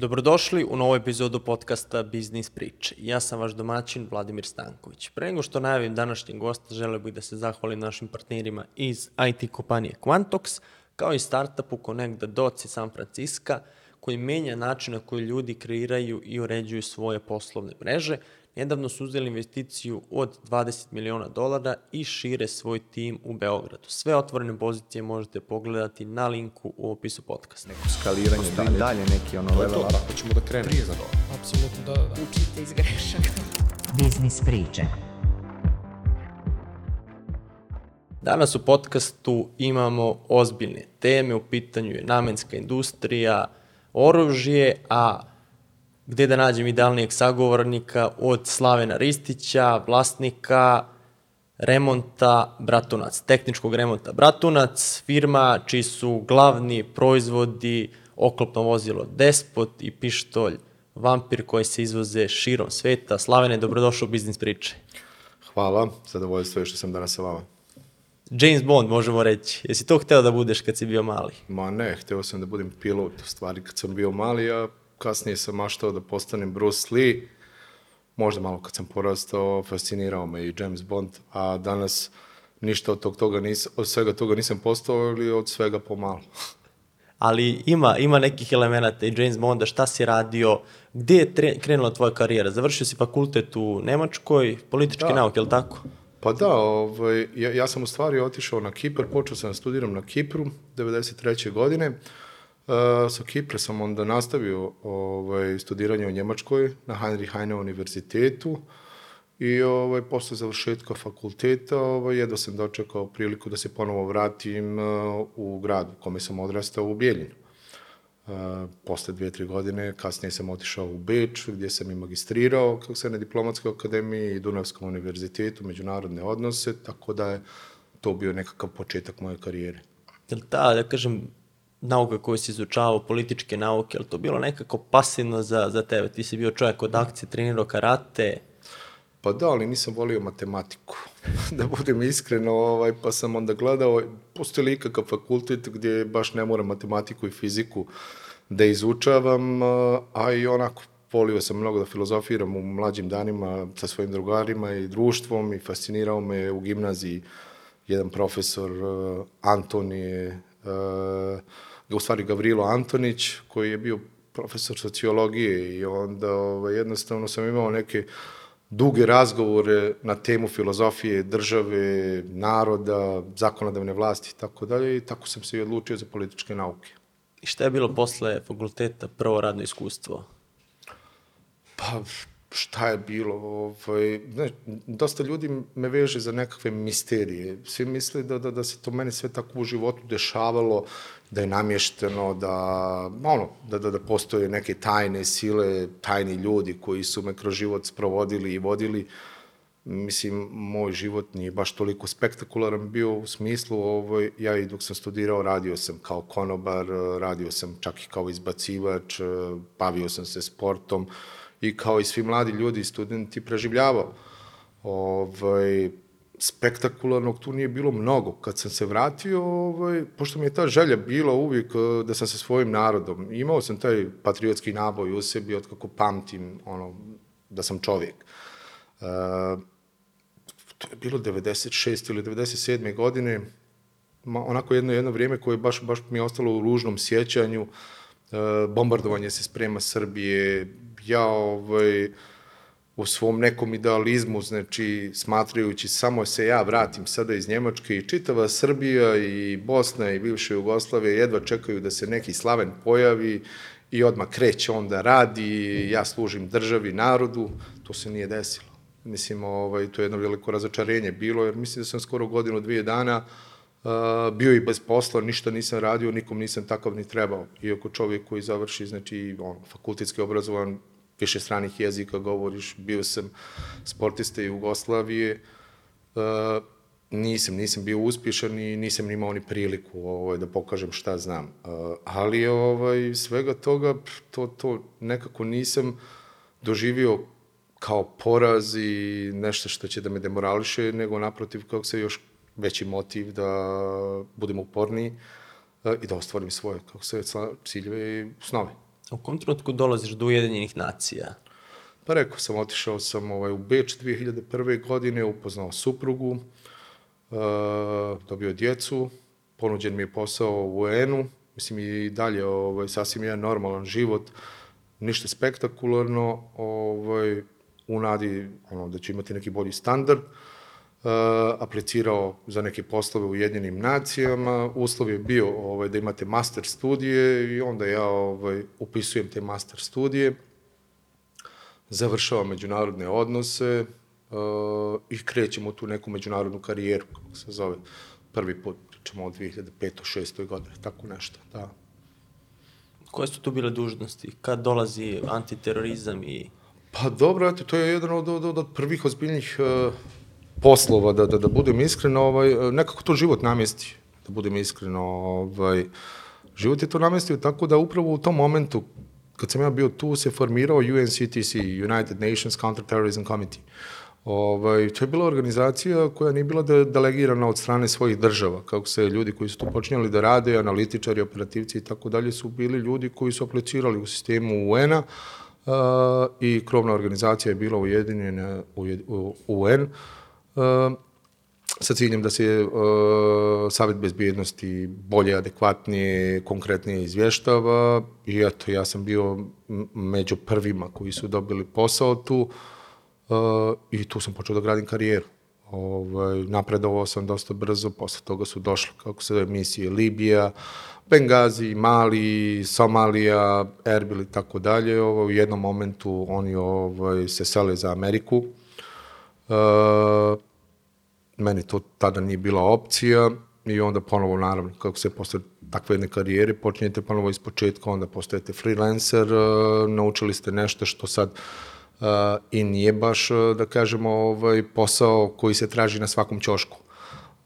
Dobrodošli u novu epizodu podcasta Biznis priče. Ja sam vaš domaćin Vladimir Stanković. Pre nego što najavim današnjeg gosta, želeo bih da se zahvalim našim partnerima iz IT kompanije Quantox, kao i startupu Connect the Dots iz San Francisco, koji menja način na koji ljudi kreiraju i uređuju svoje poslovne mreže. Nedavno su uzeli investiciju od 20 miliona dolara i šire svoj tim u Beogradu. Sve otvorene pozicije možete pogledati na linku u opisu podcasta. neko skaliranje dalje, dalje neki ono To je level to, up. tako ćemo da krenemo. Prije za to. Apsolutno, da, da, da. Učite iz grešaka. Biznis priče. Danas u podcastu imamo ozbiljne teme, u pitanju je namenska industrija, oružje, a gde da nađem idealnijeg sagovornika od Slavena Ristića, vlasnika remonta Bratunac, tehničkog remonta Bratunac, firma čiji su glavni proizvodi oklopno vozilo Despot i pištolj Vampir koji se izvoze širom sveta. Slavene, dobrodošao u Biznis priče. Hvala, zadovoljstvo je što sam danas sa vama. James Bond, možemo reći. Jesi to hteo da budeš kad si bio mali? Ma ne, hteo sam da budem pilot, u stvari kad sam bio mali, a kasnije sam maštao da postanem Bruce Lee, možda malo kad sam porastao, fascinirao me i James Bond, a danas ništa od, tog, toga nis, od svega toga nisam postao ili od svega pomalo. Ali ima, ima nekih elemenata i James Bonda, šta si radio, gde je tre, krenula tvoja karijera? Završio si fakultet u Nemačkoj, političke Da. nauke, je li tako? Pa da, ovaj, ja, ja sam u stvari otišao na Kipar, počeo sam da studiram na Kipru 93. godine. Uh, sa Kipra sam onda nastavio ovaj, studiranje u Njemačkoj na Heinrich Heine univerzitetu i ovaj, posle završetka fakulteta ovaj, jedva sam dočekao priliku da se ponovo vratim uh, u grad u kome sam odrastao u Bijeljinu. Uh, posle dve, tri godine, kasnije sam otišao u Beč, gdje sam i magistrirao, kako se na diplomatskoj akademiji i Dunavskom univerzitetu, međunarodne odnose, tako da je to bio nekakav početak moje karijere. Je ta, da kažem, nauka koju si izučavao, političke nauke, je li to bilo nekako pasivno za, za tebe? Ti si bio čovjek od akcije, trenirao karate, Pa da, ali nisam volio matematiku, da budem iskren, ovaj, pa sam onda gledao, postoji li ikakav fakultet gdje baš ne moram matematiku i fiziku da izučavam, a- i onako volio sam mnogo da filozofiram u mlađim danima sa svojim drugarima i društvom i fascinirao me u gimnaziji jedan profesor uh, Antonije, uh, u stvari Gavrilo Antonić, koji je bio profesor sociologije i onda ovaj, jednostavno sam imao neke duge razgovore na temu filozofije, države, naroda, zakonodavne vlasti i tako dalje i tako sam se i odlučio za političke nauke. I šta je bilo posle fakulteta prvo radno iskustvo? Pa, šta je bilo? Ovaj, ne, dosta ljudi me veže za nekakve misterije. Svi misle da, da, da se to meni sve tako u životu dešavalo, da je namješteno, da, ono, da, da, da postoje neke tajne sile, tajni ljudi koji su me kroz život sprovodili i vodili. Mislim, moj život nije baš toliko spektakularan bio u smislu, ovaj, ja i dok sam studirao radio sam kao konobar, radio sam čak i kao izbacivač, bavio sam se sportom i kao i svi mladi ljudi i studenti preživljavao. Ovaj, spektakularnog tu nije bilo mnogo. Kad sam se vratio, ovaj, pošto mi je ta želja bila uvijek eh, da sam sa svojim narodom, imao sam taj patriotski naboj u sebi od kako pamtim ono, da sam čovjek. Uh, to je bilo 96 ili 97. godine, ma, onako jedno jedno vrijeme koje baš, baš mi je ostalo u ružnom sjećanju, e, bombardovanje se sprema Srbije, ja ovaj, u svom nekom idealizmu, znači smatrajući samo se ja vratim sada iz Njemačke i čitava Srbija i Bosna i bivša Jugoslavija jedva čekaju da se neki slaven pojavi i odmah kreće on da radi, ja služim državi, narodu, to se nije desilo. Mislim, ovaj, to je jedno veliko razočarenje bilo, jer mislim da sam skoro godinu, dvije dana uh, bio i bez posla, ništa nisam radio, nikom nisam takav ni trebao. Iako čovjek koji završi, znači, on, fakultetski obrazovan, više stranih jezika govoriš, bio sam sportista Jugoslavije, uh, nisam, nisam bio uspješan i nisam ni imao ni priliku ovaj, da pokažem šta znam. Uh, ali ovaj, svega toga, to, to nekako nisam doživio kao poraz i nešto što će da me demorališe, nego naprotiv kako se još veći motiv da budem uporniji uh, i da ostvarim svoje kako se ciljeve i snove. U kom trenutku dolaziš do Ujedinjenih nacija? Pa rekao sam, otišao sam ovaj, u Beč 2001. godine, upoznao suprugu, uh, dobio djecu, ponuđen mi je posao u UN-u, mislim i dalje ovaj, sasvim jedan normalan život, ništa spektakularno, ovaj, u nadi ono, da će imati neki bolji standard, uh, aplicirao za neke poslove u Jedinim nacijama, uslov je bio ovaj, da imate master studije i onda ja ovaj, upisujem te master studije, završavam međunarodne odnose uh, i krećemo u tu neku međunarodnu karijeru, kako se zove, prvi put, pričamo o 2005. 6. godine, tako nešto, da. Koje su tu bile dužnosti? Kad dolazi antiterorizam i... Pa dobro, eto, to je jedan od, od, od prvih ozbiljnih uh, poslova, da, da, da budem iskren, ovaj, nekako to život namesti, da budem iskren, ovaj, život je to namestio tako da upravo u tom momentu, kad sam ja bio tu, se formirao UNCTC, United Nations Counterterrorism Committee. Ovaj, to je bila organizacija koja nije bila de delegirana od strane svojih država, kako se ljudi koji su tu počinjali da rade, analitičari, operativci i tako dalje, su bili ljudi koji su aplicirali u sistemu UN-a, uh, i krovna organizacija je bila ujedinjena u, UN sa ciljem da se uh, Savet bezbjednosti bolje, adekvatnije, konkretnije izvještava i eto, ja sam bio među prvima koji su dobili posao tu uh, i tu sam počeo da gradim karijeru. Ovaj, napredovao sam dosta brzo, posle toga su došle, kako se misije Libija, Bengazi, Mali, Somalija, Erbil i tako dalje. Ovo, u jednom momentu oni ovaj, se sele za Ameriku. Uh, meni to tada nije bila opcija i onda ponovo, naravno, kako se posle takve jedne karijere, počinjete ponovo iz početka, onda postajete freelancer, uh, naučili ste nešto što sad uh, i nije baš, uh, da kažemo, ovaj, posao koji se traži na svakom ćošku.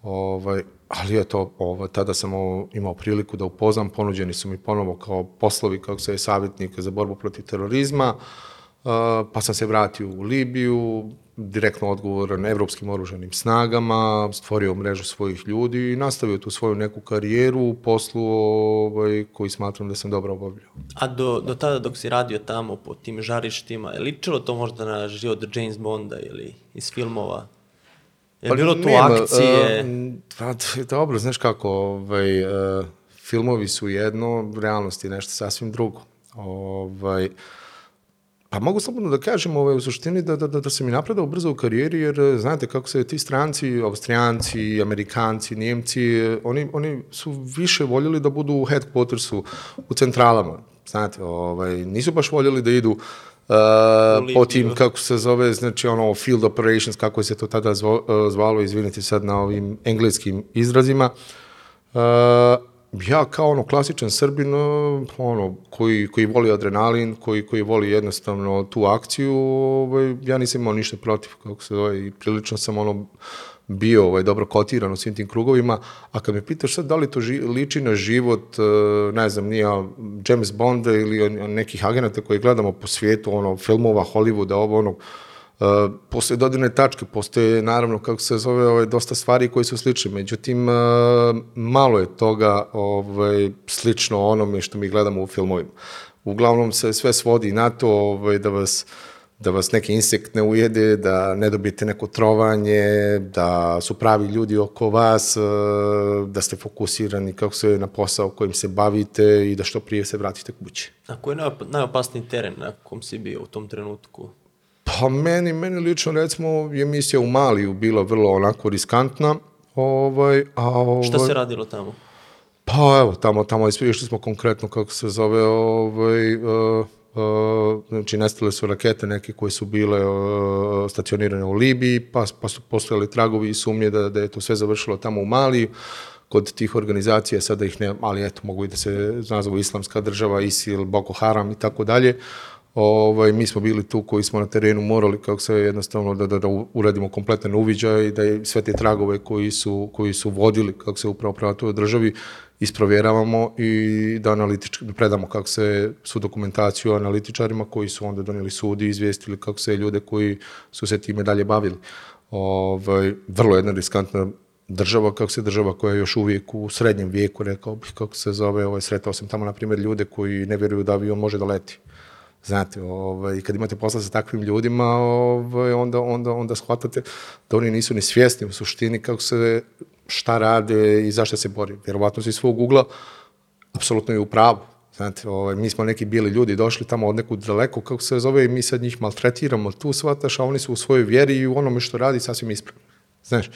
Ovaj, ali eto, ovaj, tada sam imao priliku da upoznam, ponuđeni su mi ponovo kao poslovi, kako se je savjetnik za borbu protiv terorizma, pa sam se vratio u Libiju, direktno odgovoran evropskim oružanim snagama, stvorio mrežu svojih ljudi i nastavio tu svoju neku karijeru u poslu ovaj, koji smatram da sam dobro obavljao. A do, do tada dok si radio tamo po tim žarištima, je ličilo to možda na život James Bonda ili iz filmova? Je pa, bilo tu nema, akcije? Uh, pa, dobro, znaš kako, ovaj, uh, filmovi su jedno, realnost je nešto sasvim drugo. Ovaj, Pa mogu slobodno da kažem ovaj, u suštini da, da, da, da sam i napredao brzo u karijeri, jer znate kako se ti stranci, austrijanci, amerikanci, njemci, oni, oni su više voljeli da budu u headquartersu, u centralama. Znate, ovaj, nisu baš voljeli da idu uh, po tim, kako se zove, znači ono field operations, kako se to tada zvo, uh, zvalo, izvinite sad na ovim engleskim izrazima. Uh, ja kao ono klasičan Srbin, ono, koji, koji voli adrenalin, koji, koji voli jednostavno tu akciju, ovaj, ja nisam imao ništa protiv, kako se zove, i prilično sam ono, bio ovaj, dobro kotiran u svim tim krugovima, a kad me pitaš sad da li to ži, liči na život, e, ne znam, nije James Bonda ili nekih agenata koji gledamo po svijetu, ono, filmova, Hollywooda, ovo, ono, Postoje dodine tačke, postoje naravno kako se zove ovaj, dosta stvari koji su slične, međutim uh, malo je toga ovaj, slično onome što mi gledamo u filmovima. Uglavnom se sve svodi na to ovaj, da vas da vas neki insekt ne ujede, da ne dobijete neko trovanje, da su pravi ljudi oko vas, e, da ste fokusirani kako se na posao kojim se bavite i da što prije se vratite kući. A koji je najopasniji teren na kom si bio u tom trenutku? Pa meni, meni lično recimo je misija u Maliju bila vrlo onako riskantna. Ovaj, a, ovaj, Šta se radilo tamo? Pa evo, tamo, tamo išli smo konkretno kako se zove ovaj, uh, Uh, znači nestale su rakete neke koje su bile uh, stacionirane u Libiji, pa, pa su postojali tragovi i sumnje da, da je to sve završilo tamo u Maliji. Kod tih organizacija sada ih ne, ali eto, mogu i da se nazovu islamska država, ISIL, Boko Haram i tako dalje. Ovaj, mi smo bili tu koji smo na terenu morali kako se jednostavno da, da, da uradimo kompletan uviđaj i da sve te tragove koji su, koji su vodili kako se upravo prava toj državi isprovjeravamo i da, analitič, da predamo kako se su dokumentaciju analitičarima koji su onda donijeli sud i izvijestili kako se ljude koji su se time dalje bavili. Ovaj, vrlo jedna riskantna država, kako se država koja je još uvijek u srednjem vijeku, rekao bih kako se zove, ovaj, sretao sam tamo, na primjer, ljude koji ne vjeruju da avion može da leti. Znate, ovaj, kad imate posla sa takvim ljudima, ovaj, onda, onda, onda shvatate da oni nisu ni svjesni u suštini kako se, šta rade i zašto se bori. Vjerovatno si svog ugla, apsolutno je u pravu. Znate, ovaj, mi smo neki bili ljudi došli tamo od nekud daleko, kako se zove, i mi sad njih maltretiramo, tu shvataš, a oni su u svojoj vjeri i u onome što radi sasvim ispravno. Znaš,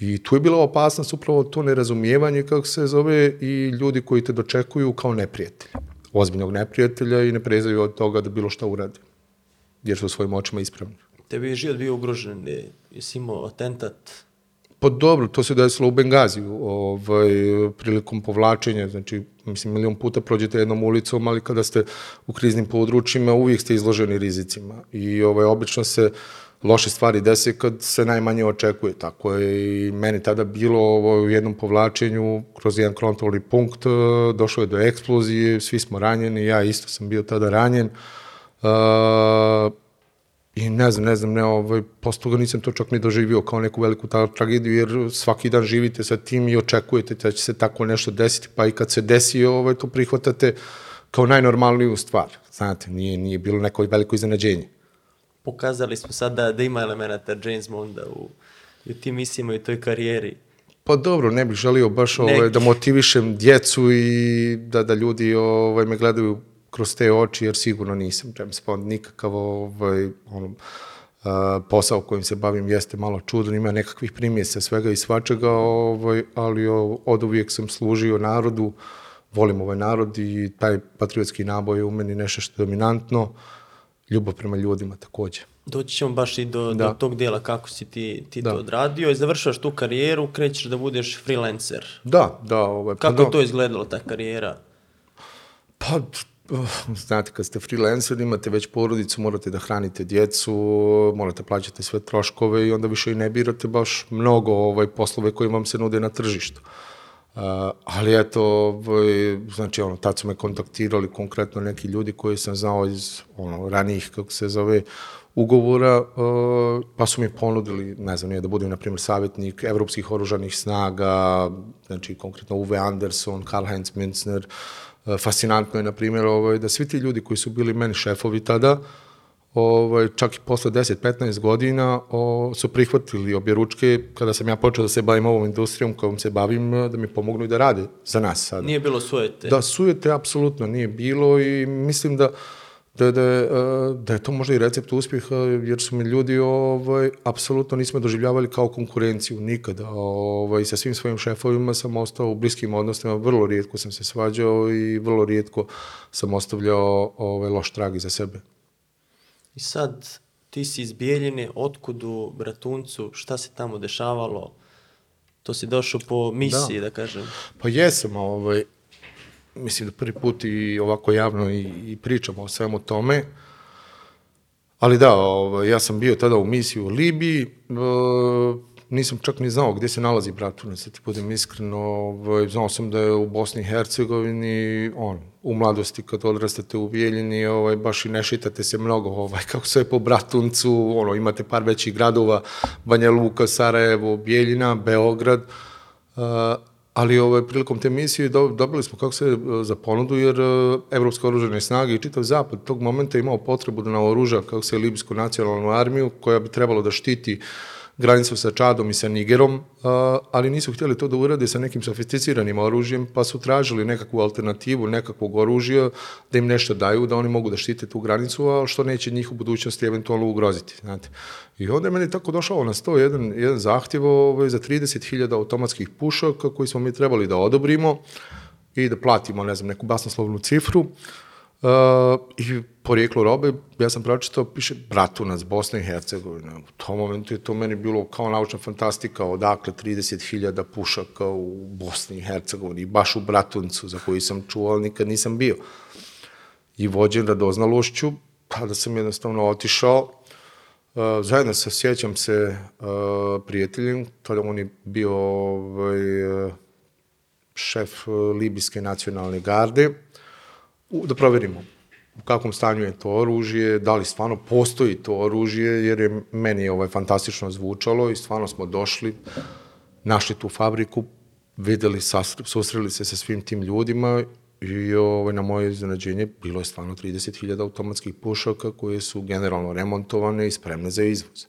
I tu je bila opasnost upravo to nerazumijevanje, kako se zove, i ljudi koji te dočekuju kao neprijatelja. Ozbiljnog neprijatelja i ne prezaju od toga da bilo šta uradi. Jer su u svojim očima ispravni. Tebi je život bio ugrožen, je- jesi imao atentat, Pa dobro, to se desilo u Bengaziju, ovaj, prilikom povlačenja, znači, mislim, milion puta prođete jednom ulicom, ali kada ste u kriznim područjima, uvijek ste izloženi rizicima. I ovaj, obično se loše stvari dese kad se najmanje očekuje. Tako je i meni tada bilo ovo, u jednom povlačenju kroz jedan kontrolni punkt, eh, došlo je do eksplozije, svi smo ranjeni, ja isto sam bio tada ranjen. Uh, I ne znam, ne znam, ne, ovaj, posle toga nisam to čak ni doživio kao neku veliku ta tragediju, jer svaki dan živite sa tim i očekujete da će se tako nešto desiti, pa i kad se desi, ovaj, to prihvatate kao najnormalniju stvar. Znate, nije, nije bilo neko veliko iznenađenje. Pokazali smo sad da, da ima elemenata James Bonda u, u tim misijama i u toj karijeri. Pa dobro, ne bih želio baš ovaj, da motivišem djecu i da, da ljudi ovaj, me gledaju kroz te oči, jer sigurno nisam James Bond, nikakav ovaj, ono, a, posao kojim se bavim jeste malo čudan, ima nekakvih primjesa svega i svačega, ovaj, ali o, od uvijek sam služio narodu, volim ovaj narod i taj patriotski naboj je u meni nešto što je dominantno, ljubav prema ljudima takođe. Doći ćemo baš i do, Da. do tog dijela kako si ti, ti Da. to odradio i završaš tu karijeru, krećeš da budeš freelancer. Da, da. Ovaj, pa Kako da. je to izgledalo, ta karijera? Pa, uh, znate, kad ste freelancer, imate već porodicu, morate da hranite djecu, morate plaćati sve troškove i onda više i ne birate baš mnogo ovaj, poslove koji vam se nude na tržištu. Uh, ali eto, ovaj, znači, ono, tad su me kontaktirali konkretno neki ljudi koji sam znao iz ono, ranijih, kako se zove, ugovora, uh, pa su mi ponudili, ne znam, nije da budem, na primjer, savjetnik evropskih oružanih snaga, znači, konkretno Uwe Anderson, Karl-Heinz Minzner, uh, fascinantno je, na primjer, ovaj, da svi ti ljudi koji su bili meni šefovi tada, ovaj, čak i posle 10-15 godina o, su prihvatili obje ručke kada sam ja počeo da se bavim ovom industrijom kojom se bavim, da mi pomognu i da rade za nas sada. Nije bilo sujete. Da, sujete apsolutno nije bilo i mislim da da, da, e, da je to možda i recept uspjeha, jer su mi ljudi ovaj, apsolutno nismo doživljavali kao konkurenciju nikada. Ovaj, sa svim svojim šefovima sam ostao u bliskim odnosima, vrlo rijetko sam se svađao i vrlo rijetko sam ostavljao ovaj, loš trag iza sebe. I sad ti si iz Bijeljine, otkud u Bratuncu, šta se tamo dešavalo? To si došao po misiji, da, da kažem. Pa jesam, ovaj, mislim da prvi put i ovako javno i, i pričamo o svemu tome. Ali da, ovaj, ja sam bio tada u misiji u Libiji, e, nisam čak ni znao gdje se nalazi Bratunac, da ti budem iskreno, ovaj, znao sam da je u Bosni i Hercegovini, on, u mladosti kad odrastate u Bijeljini, ovaj, baš i ne šitate se mnogo, ovaj, kako sve po Bratuncu, ono, imate par većih gradova, Banja Luka, Sarajevo, Bijeljina, Beograd, Uh, ali ovaj, prilikom te misije do, dobili smo kako se uh, za ponudu, jer uh, Evropske oružane snage i čitav zapad tog momenta imao potrebu da naoruža kako se Libijsku nacionalnu armiju, koja bi trebalo da štiti granicu sa Čadom i sa Nigerom, ali nisu htjeli to da urade sa nekim sofisticiranim oružjem, pa su tražili nekakvu alternativu, nekakvog oružja, da im nešto daju, da oni mogu da štite tu granicu, a što neće njih u budućnosti eventualno ugroziti, znate. I onda je meni tako došao na sto jedan, jedan zahtjev ovaj, za 30.000 automatskih pušaka koji smo mi trebali da odobrimo i da platimo, ne znam, neku basnoslovnu cifru. Uh, I porijeklo robe, ja sam pročitao, piše Bratunac, Bosna i Hercegovina. U tom momentu je to meni bilo kao naučna fantastika, odakle 30.000 pušaka u Bosni i Hercegovini, baš u Bratuncu, za koji sam čuo, ali nikad nisam bio. I vođen radoznalošću, tada sam jednostavno otišao, Uh, zajedno sa, sjećam se, uh, prijateljem, tada on je bio ovaj, uh, šef uh, Libijske nacionalne garde, da proverimo u kakvom stanju je to oružje, da li stvarno postoji to oružje, jer je meni ovaj, fantastično zvučalo i stvarno smo došli, našli tu fabriku, videli, susreli se sa svim tim ljudima i ovaj, na moje iznenađenje bilo je stvarno 30.000 automatskih pušaka koje su generalno remontovane i spremne za izvoz.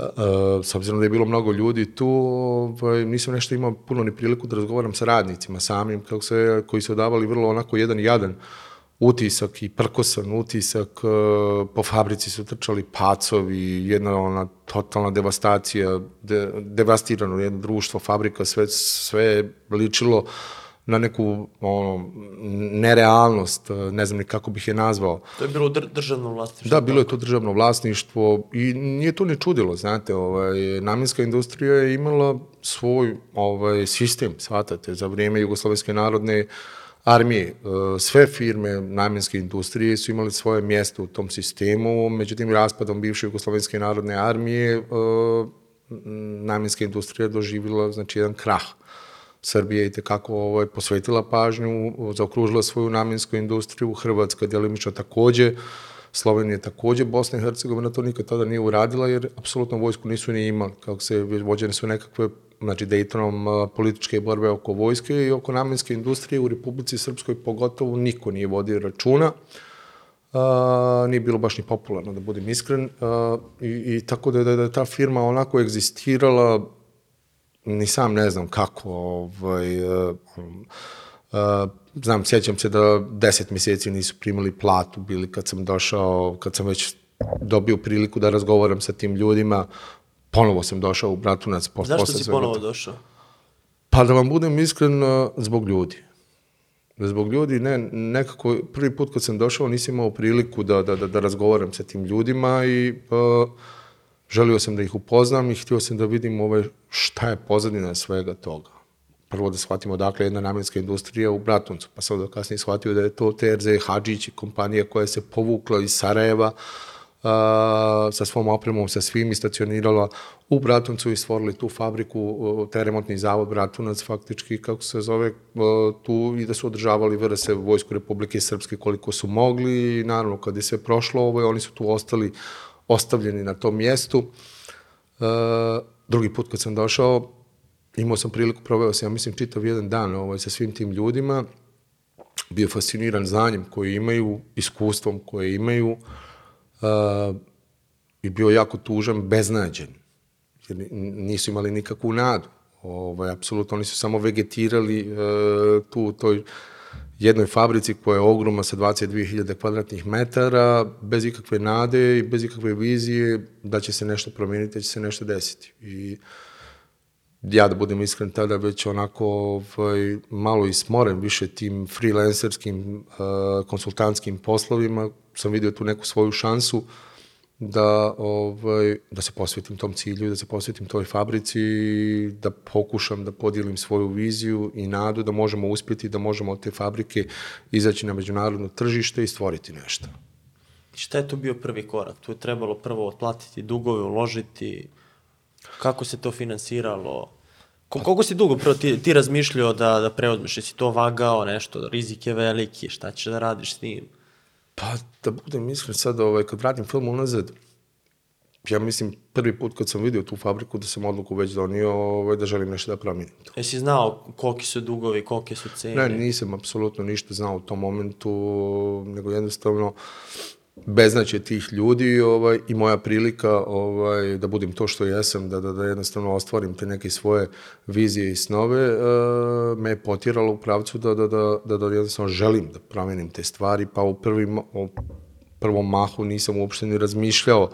Uh, s obzirom da je bilo mnogo ljudi tu, ovaj, nisam nešto imao puno ni priliku da razgovaram sa radnicima samim, kako se, koji su davali vrlo onako jedan jadan utisak i prkosan utisak, uh, po fabrici su trčali pacovi, jedna ona totalna devastacija, de, devastirano jedno društvo, fabrika, sve, sve ličilo na neku ono, nerealnost, ne znam ni kako bih je nazvao. To je bilo dr državno vlasništvo. Da, bilo je to državno vlasništvo i nije to ni čudilo, znate, ovaj, namjenska industrija je imala svoj ovaj, sistem, shvatate, za vrijeme Jugoslovenske narodne armije. E, Sve firme namjenske industrije su imali svoje mjesto u tom sistemu, međutim, raspadom bivše Jugoslovenske narodne armije e, namjenska industrija je doživjela znači, jedan krah. Srbija je tekako ovaj, posvetila pažnju, zaokružila svoju namjensku industriju, Hrvatska djelimično takođe, Slovenija takođe, Bosna i Hercegovina to nikad tada nije uradila, jer apsolutno vojsku nisu ni imali, kako se vođene su nekakve znači Daytonom političke borbe oko vojske i oko namjenske industrije u Republici Srpskoj pogotovo niko nije vodio računa. A, nije bilo baš ni popularno, da budem iskren. A, i, I tako da je, da je ta firma onako egzistirala ni sam ne znam kako, ovaj, uh, uh, znam, sjećam se da deset mjeseci nisu primali platu, bili kad sam došao, kad sam već dobio priliku da razgovaram sa tim ljudima, ponovo sam došao u Bratunac. Po, Zašto posle si ponovo toga. došao? Pa da vam budem iskren, uh, zbog ljudi. Zbog ljudi, ne, nekako, prvi put kad sam došao nisam imao priliku da, da, da, da razgovaram sa tim ljudima i uh, želio sam da ih upoznam i htio sam da vidim ovaj, šta je pozadina svega toga. Prvo da shvatimo dakle jedna namjenska industrija u Bratuncu, pa sam onda kasnije shvatio da je to TRZ Hadžić, kompanija koja se povukla iz Sarajeva, a, sa svom opremom, sa svim i stacionirala u Bratuncu i stvorili tu fabriku, taj remontni zavod Bratunac faktički, kako se zove, o, tu i da su održavali VRS Vojsku Republike Srpske koliko su mogli i naravno kad je sve prošlo, ovaj, oni su tu ostali ostavljeni na tom mjestu. E, drugi put kad sam došao, imao sam priliku, proveo sam, ja mislim, čitav jedan dan ovaj, sa svim tim ljudima, bio fasciniran znanjem koje imaju, iskustvom koje imaju uh, i bio jako tužan, beznađen, jer ni- nisu imali nikakvu nadu. Ovaj, apsolutno, oni su samo vegetirali uh, tu toj jednoj fabrici koja je ogromna sa 22.000 kvadratnih metara, bez ikakve nade i bez ikakve vizije da će se nešto promijeniti, da će se nešto desiti. I ja da budem iskren tada već onako ovaj, malo i smoren više tim freelancerskim uh, konsultantskim poslovima, sam vidio tu neku svoju šansu da, ovaj, da se posvetim tom cilju, da se posvetim toj fabrici da pokušam da podijelim svoju viziju i nadu da možemo uspjeti, da možemo od te fabrike izaći na međunarodno tržište i stvoriti nešto. Šta je tu bio prvi korak? Tu je trebalo prvo otplatiti dugove, uložiti. Kako se to finansiralo? Ko, koliko si dugo prvo ti, ti razmišljao da, da preuzmeš? Jesi to vagao nešto? Rizik je veliki, šta ćeš da radiš s njim? Pa, da budem iskren sad, ovaj, kad vratim film unazad, ja mislim prvi put kad sam vidio tu fabriku da sam odluku već donio ovaj, da želim nešto da promijenim to. Jesi znao koliki su dugovi, kolike su cene? Ne, nisam apsolutno ništa znao u tom momentu, nego jednostavno beznačje tih ljudi ovaj, i moja prilika ovaj, da budem to što jesam, da, da, da jednostavno ostvarim te neke svoje vizije i snove, e, me je potjeralo u pravcu da, da, da, da, da jednostavno želim da promenim te stvari, pa u prvim, u prvom mahu nisam uopšte ni razmišljao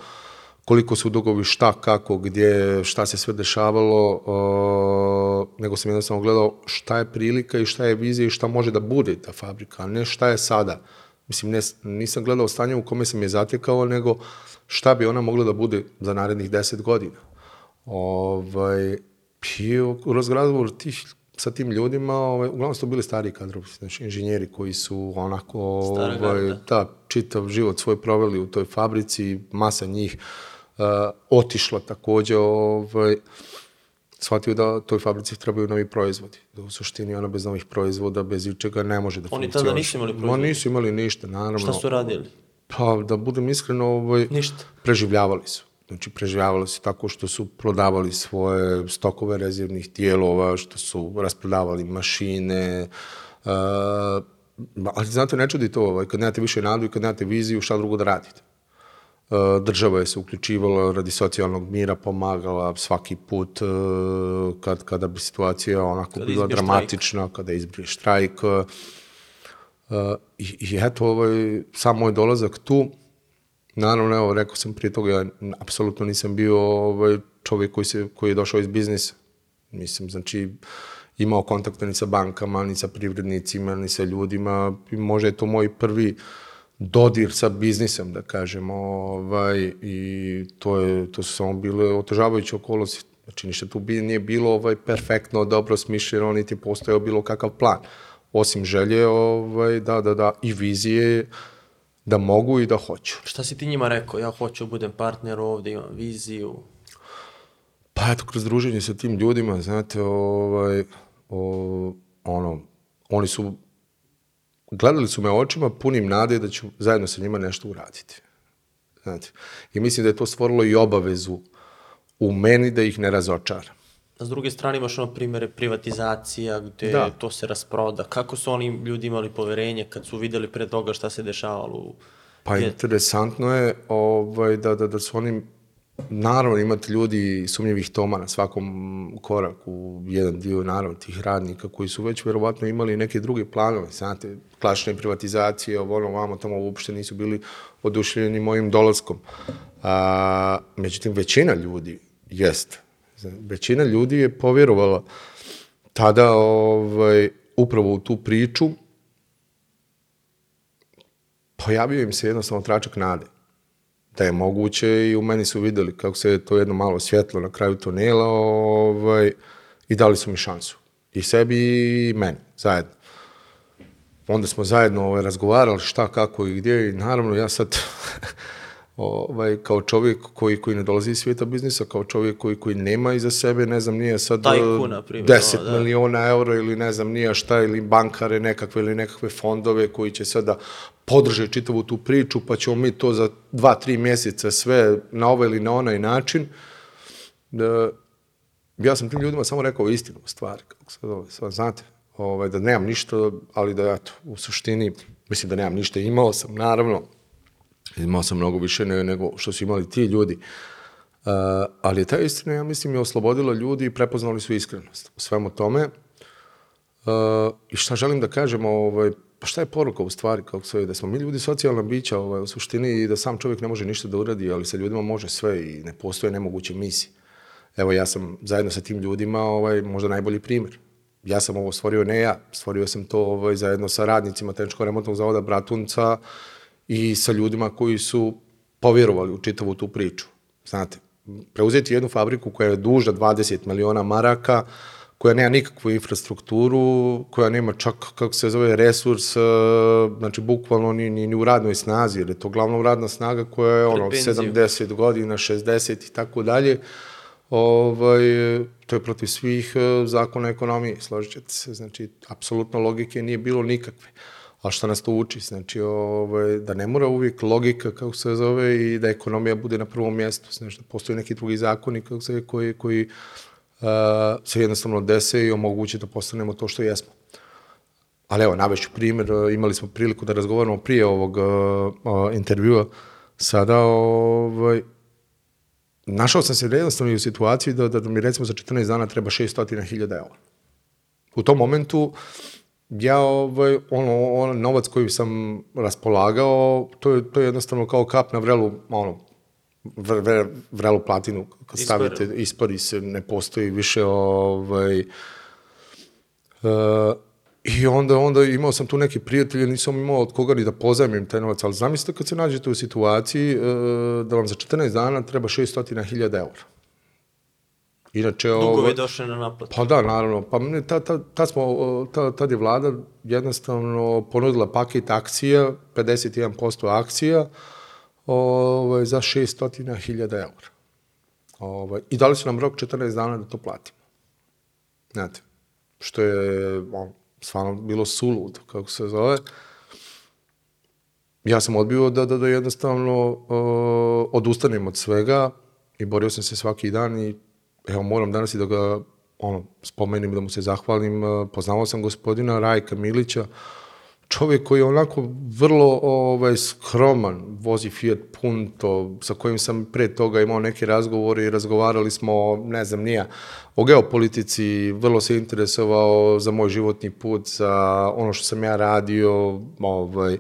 koliko su dugovi, šta, kako, gdje, šta se sve dešavalo, uh, nego sam jednostavno gledao šta je prilika i šta je vizija i šta može da bude ta fabrika, a ne šta je sada. Mislim, ne, nisam gledao stanje u kome sam je zatekao, nego šta bi ona mogla da bude za narednih deset godina. Ovaj, I u razgovoru tih sa tim ljudima, ovaj, uglavnom su to bili stari kadrovi, znači inženjeri koji su onako, ovaj, garda. da, čitav život svoj proveli u toj fabrici, masa njih uh, otišla takođe, ovaj, shvatio da toj fabrici trebaju novi proizvodi. Da u suštini ona bez novih proizvoda, bez ičega ne može da Oni funkcioniše. tada nisu imali Ma proizvode? nisu imali ništa, naravno. Šta su radili? Pa, da budem iskren, ovaj, Ništa. preživljavali su. Znači, preživljavali su tako što su prodavali svoje stokove rezervnih dijelova, što su rasprodavali mašine, uh, ali znate, ne čudi to, ovaj, kad nemate više nadu i kad nemate viziju, šta drugo da radite. Uh, država je se uključivala radi socijalnog mira, pomagala svaki put uh, kad, kada bi situacija onako Kada bila dramatična, kada izbrije štrajk. Uh, i, I eto, ovaj, sam moj dolazak tu, naravno, evo, rekao sam prije toga, ja apsolutno nisam bio ovaj, čovjek koji, se, koji je došao iz biznisa. Mislim, znači, imao kontakta ni sa bankama, ni sa privrednicima, ni sa ljudima. I možda je to moj prvi dodir sa biznisom, da kažem, ovaj, i to, je, to su samo bile otežavajuće okolnosti. Znači, ništa tu bi, nije bilo ovaj, perfektno, dobro smišljeno, niti postojao bilo kakav plan. Osim želje ovaj, da, da, da, i vizije da mogu i da hoću. Šta si ti njima rekao? Ja hoću da budem partner ovde, imam viziju. Pa eto, kroz druženje sa tim ljudima, znate, ovaj, o, ono, oni su, gledali su me očima punim nade da ću zajedno sa njima nešto uraditi. Znate, i mislim da je to stvorilo i obavezu u meni da ih ne razočaram. A s druge strane imaš ono primere privatizacija gde Da. to se rasproda. Kako su oni ljudi imali poverenje kad su videli pre toga šta se dešavalo u... Pa interesantno je ovaj, da, da, da su oni, naravno imate ljudi sumnjivih toma na svakom koraku, jedan dio naravno tih radnika koji su već verovatno imali neke druge planove, znate, klasične privatizacije, ovo ono, vamo tamo uopšte nisu bili oduševljeni mojim dolaskom. A, međutim, većina ljudi jest. Većina ljudi je povjerovala tada ovaj, upravo u tu priču pojavio im se jednostavno tračak nade. Da je moguće i u meni su videli kako se to jedno malo svjetlo na kraju tunela ovaj, i dali su mi šansu. I sebi i meni, zajedno. Onda smo zajedno ovaj, razgovarali šta, kako i gdje i naravno ja sad ovaj, kao čovjek koji, koji ne dolazi iz svijeta biznisa, kao čovjek koji, koji nema iza sebe, ne znam, nije sad Tajkun, eh, primjer, 10 da. miliona eura ili ne znam nije šta, ili bankare nekakve ili nekakve fondove koji će sada podrže čitavu tu priču, pa ćemo mi to za dva, tri mjeseca sve na ovaj ili na onaj način. Da, ja sam tim ljudima samo rekao istinu u stvari, kako se zove, sad znate, ovaj, da nemam ništa, ali da, eto, u suštini, mislim da nemam ništa, imao sam, naravno, imao sam mnogo više nego što su imali ti ljudi, uh, ali je ta istina, ja mislim, je oslobodila ljudi i prepoznali su iskrenost u svemu tome. Uh, I šta želim da kažem, ovaj, pa šta je poruka u stvari, kako se zove, da smo mi ljudi socijalna bića ovaj, u suštini i da sam čovjek ne može ništa da uradi, ali sa ljudima može sve i ne postoje nemoguće misije. Evo, ja sam zajedno sa tim ljudima ovaj, možda najbolji primjer. Ja sam ovo stvorio, ne ja, stvorio sam to ovaj, zajedno sa radnicima Tehničko-remontnog zavoda Bratunca i sa ljudima koji su povjerovali u čitavu tu priču. Znate, preuzeti jednu fabriku koja je duža 20 miliona maraka, koja nema nikakvu infrastrukturu, koja nema čak, kako se zove, resurs, eh, znači bukvalno ni, ni, ni u radnoj snazi, jer je to glavno radna snaga koja je ono, penziju. 70 godina, 60 i tako dalje, ovaj, to je protiv svih eh, zakona ekonomije, složit ćete se, znači, apsolutno logike nije bilo nikakve. A šta nas to uči? Znači, ovaj, da ne mora uvijek logika, kako se zove, i da ekonomija bude na prvom mjestu. Znači, da postoje neki drugi zakoni kako se, zove, koji, koji se jednostavno dese i omoguće da postanemo to što jesmo. Ali evo, navešću primjer, eh, imali smo priliku da razgovaramo prije ovog uh, uh, intervjua. Sada, ovaj, našao sam se jednostavno i u situaciji da, da mi recimo za 14 dana treba 600.000 eura. U tom momentu ja ovaj, ono, on novac koji sam raspolagao, to je, to je jednostavno kao kap na vrelu, ono, vre, vre, vrelu platinu, kad Ispari. stavite, ispari se, ne postoji više, ovaj, uh, I onda, onda imao sam tu neke prijatelje, nisam imao od koga ni da pozajmim taj novac, ali zamislite kad se nađete u situaciji uh, da vam za 14 dana treba 600.000 eura. Inače, Dugovi ovaj, došli na naplatu. Pa da, naravno. Pa ta, ta, ta smo, ta, tad je vlada jednostavno ponudila paket akcija, 51% akcija, ovaj, za 600.000 eura. Ovaj, I dali su nam rok 14 dana da to platimo. Znate, što je on, stvarno bilo suludo, kako se zove. Ja sam odbio da, da, da jednostavno uh, odustanem od svega, i borio sam se svaki dan i evo moram danas i da ga ono, spomenim, da mu se zahvalim. Poznavao sam gospodina Rajka Milića, čovjek koji je onako vrlo ovaj, skroman, vozi Fiat Punto, sa kojim sam pre toga imao neke razgovore i razgovarali smo, ne znam, nija, o geopolitici, vrlo se interesovao za moj životni put, za ono što sam ja radio, ovaj,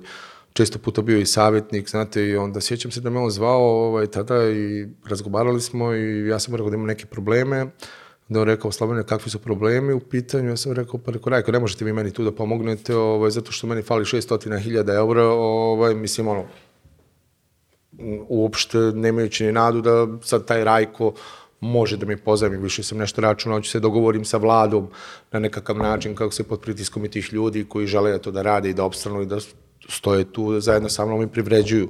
često puta bio i savjetnik, znate, i onda sjećam se da me on zvao ovaj, tada i razgovarali smo i ja sam rekao da imam neke probleme, da on rekao, Slavonija, kakvi su problemi u pitanju? Ja sam rekao, pa rekao, Rajko, ne možete vi meni tu da pomognete, ovaj, zato što meni fali 600.000 eura, ovaj, mislim, ono, uopšte nemajući ni nadu da sad taj Rajko može da mi pozajmi, više sam nešto računao, ću se dogovorim sa vladom na nekakav način kako se pod pritiskom i tih ljudi koji žele da to da rade i da opstranu i da stoje tu zajedno sa mnom i privređuju.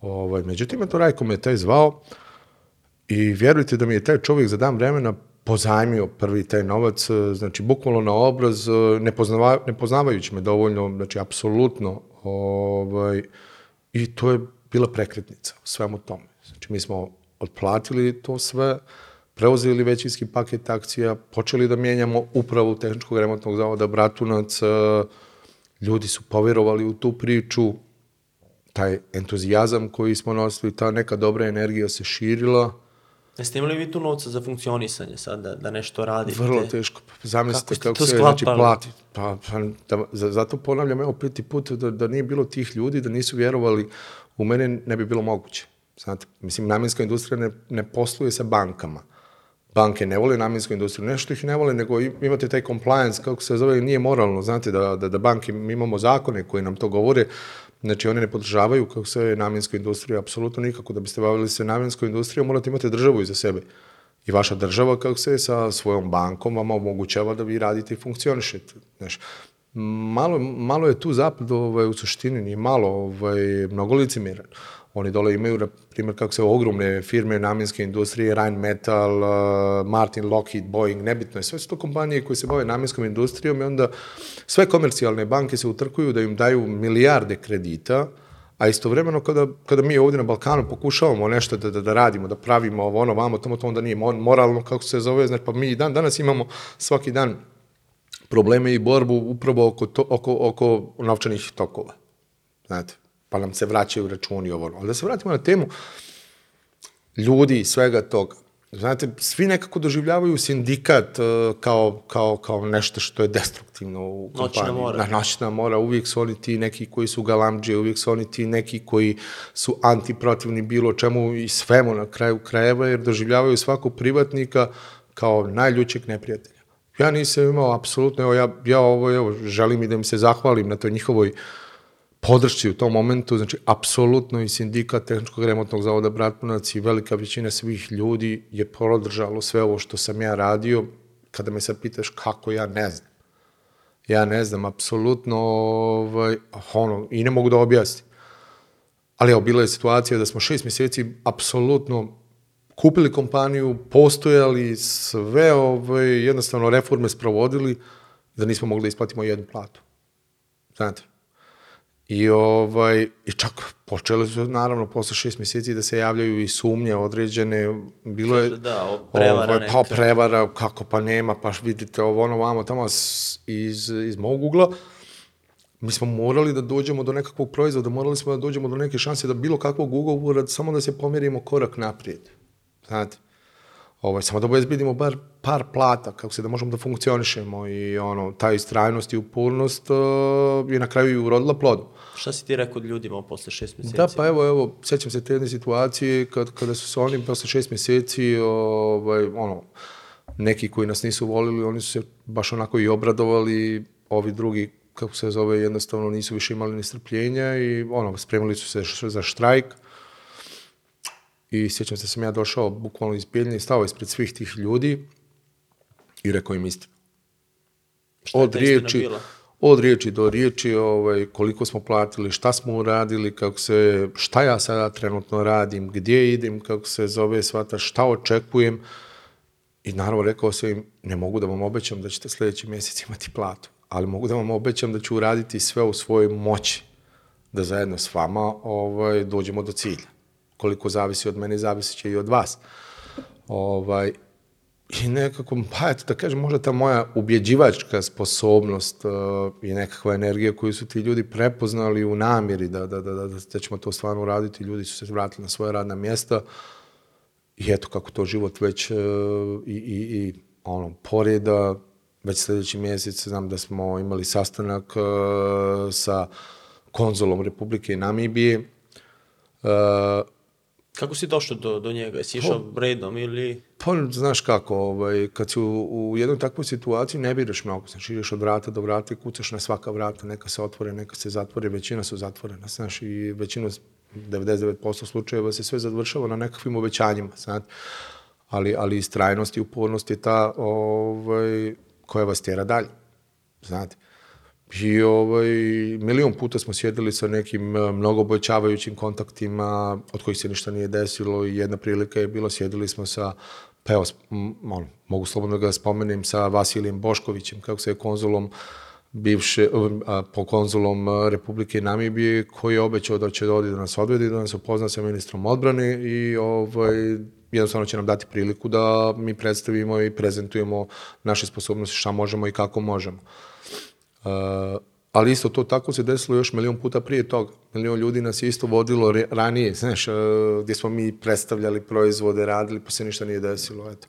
Ovaj, međutim, to Rajko me taj zvao i vjerujte da mi je taj čovjek za dan vremena pozajmio prvi taj novac, e, znači bukvalno na obraz, e, ne, poznava, ne poznavajući me dovoljno, znači apsolutno, ovaj, i to je bila prekretnica u svemu tome. Znači mi smo otplatili to sve, preuzeli većinski paket akcija, počeli da mijenjamo upravu tehničkog remontnog zavoda Bratunac, e, ljudi su povjerovali u tu priču, taj entuzijazam koji smo nosili, ta neka dobra energija se širila, Jeste imali vi tu novca za funkcionisanje sad, da, da nešto radite? Vrlo teško. Zamislite Kako kako, se znači, plati. Pa, pa da, za- zato ponavljam, evo peti put, da, da nije bilo tih ljudi, da nisu vjerovali u mene, ne bi bilo moguće. Znate, mislim, namjenska industrija ne, ne posluje sa bankama. Banke ne vole namjensku industriju, nešto ih ne vole, nego im- imate taj compliance, kako se zove, nije moralno, znate, da, da, da banke, mi imamo zakone koji nam to govore, znači one ne podržavaju kako se zove namjensku industriju, apsolutno nikako, da biste bavili se namjenskom industrijom, morate imati državu iza sebe. I vaša država, kako se sa svojom bankom vama omogućava da vi radite i funkcionišete. Znaš, malo, malo je tu zapad ovaj, u suštini, nije malo, ovaj, mnogo licimiran. Oni dole imaju, na primjer, kako se ogromne firme namjenske industrije, Rheinmetall, uh, Martin, Lockheed, Boeing, nebitno je. Sve su to kompanije koje se bave namjenskom industrijom i onda sve komercijalne banke se utrkuju da im daju milijarde kredita, a istovremeno kada, kada mi ovdje na Balkanu pokušavamo nešto da, da, da radimo, da pravimo ovo, ono, vamo, tamo, to onda nije mo- moralno, kako se zove, znači, pa mi dan, danas imamo svaki dan probleme i borbu upravo oko, to, oko, oko novčanih tokova. Znate, pa nam se vraćaju računi ovo. Ali da se vratimo na temu ljudi i svega toga. Znate, svi nekako doživljavaju sindikat uh, kao, kao, kao nešto što je destruktivno u Noćna kompaniji. mora. Na noćna mora, uvijek su oni ti neki koji su galamđe, uvijek su oni ti neki koji su antiprotivni bilo čemu i svemu na kraju krajeva, jer doživljavaju svakog privatnika kao najljućeg neprijatelja. Ja nisam imao apsolutno, evo ja, ja ovo, evo, želim i da im se zahvalim na toj njihovoj podršci u tom momentu, znači apsolutno i sindikat tehničkog remontnog zavoda Bratpunac i velika većina svih ljudi je podržalo sve ovo što sam ja radio. Kada me sad pitaš kako, ja ne znam. Ja ne znam, apsolutno, ovaj, ono, i ne mogu da objasnim. Ali evo, bila je situacija da smo šest mjeseci apsolutno kupili kompaniju, postojali, sve ovaj, jednostavno reforme sprovodili, da nismo mogli da isplatimo jednu platu. Znate? I, ovaj, I čak počele su, naravno, posle šest mjeseci da se javljaju i sumnje određene. Bilo je... Da, prevara ovaj, pa prevara, kako pa nema, pa vidite ovo, ono, vamo, tamo, iz, iz mog ugla. Mi smo morali da dođemo do nekakvog proizvoda, morali smo da dođemo do neke šanse da bilo kakvog ugovora, samo da se pomjerimo korak naprijed. Znate? Ovaj, samo da obezbedimo bar par plata, kako se da možemo da funkcionišemo i ono, ta istrajnost i upornost uh, je na kraju i urodila plodom. Šta si ti rekao ljudima posle šest mjeseci? Da, pa evo, evo, sećam se te jedne situacije kad, kada su se oni posle šest mjeseci, ovaj, ono, neki koji nas nisu volili, oni su se baš onako i obradovali, ovi drugi, kako se zove, jednostavno nisu više imali ni strpljenja i ono, spremili su se za štrajk. I sjećam se da sam ja došao bukvalno iz Bijeljne i stao ispred svih tih ljudi i rekao im istinu Šta je od ta riječi, bila? Od riječi do riječi, ovaj, koliko smo platili, šta smo uradili, kako se, šta ja sada trenutno radim, gdje idem, kako se zove svata, šta očekujem. I naravno rekao sam im, ne mogu da vam obećam da ćete sljedeći mjesec imati platu, ali mogu da vam obećam da ću uraditi sve u svojoj moći da zajedno s vama ovaj, dođemo do cilja. koliko zavisi od mene, zavisi će i od vas. Ovaj, I nekako, pa eto da kažem, možda ta moja ubjeđivačka sposobnost uh, i nekakva energija koju su ti ljudi prepoznali u namjeri da, da, da, da, da ćemo to stvarno uraditi, ljudi su se vratili na svoje radna mjesta i eto kako to život već uh, i, i, i ono, poreda, već sljedeći mjesec znam da smo imali sastanak uh, sa konzolom Republike Namibije. Uh, Kako si došao do, do njega? Jesi išao redom ili... Pa, znaš kako, ovaj, kad si u, u jednoj takvoj situaciji ne biraš mnogo, znači ideš od vrata do vrata i kucaš na svaka vrata, neka se otvore, neka se zatvore, većina su zatvorena, znaš, i većinu, 99% slučajeva se sve završava na nekakvim obećanjima, znate, ali, ali istrajnost i upornost je ta ovaj, koja vas tjera dalje, znate. I ovaj, milion puta smo sjedili sa nekim eh, mnogo obećavajućim kontaktima od kojih se ništa nije desilo i jedna prilika je bila, sjedili smo sa, pa evo, on, mogu slobodno da ga spomenem, sa Vasilijem Boškovićem, kako se je konzulom bivše, a, po konzulom a, Republike Namibije, koji je obećao da će dodi da nas odvedi, da nas upozna sa ministrom odbrane i ovaj, jednostavno će nam dati priliku da mi predstavimo i prezentujemo naše sposobnosti, šta možemo i kako možemo. Uh, ali isto to tako se desilo još milion puta prije toga. Milion ljudi nas je isto vodilo ranije, znaš, uh, gdje smo mi predstavljali proizvode, radili, pa se ništa nije desilo. Eto.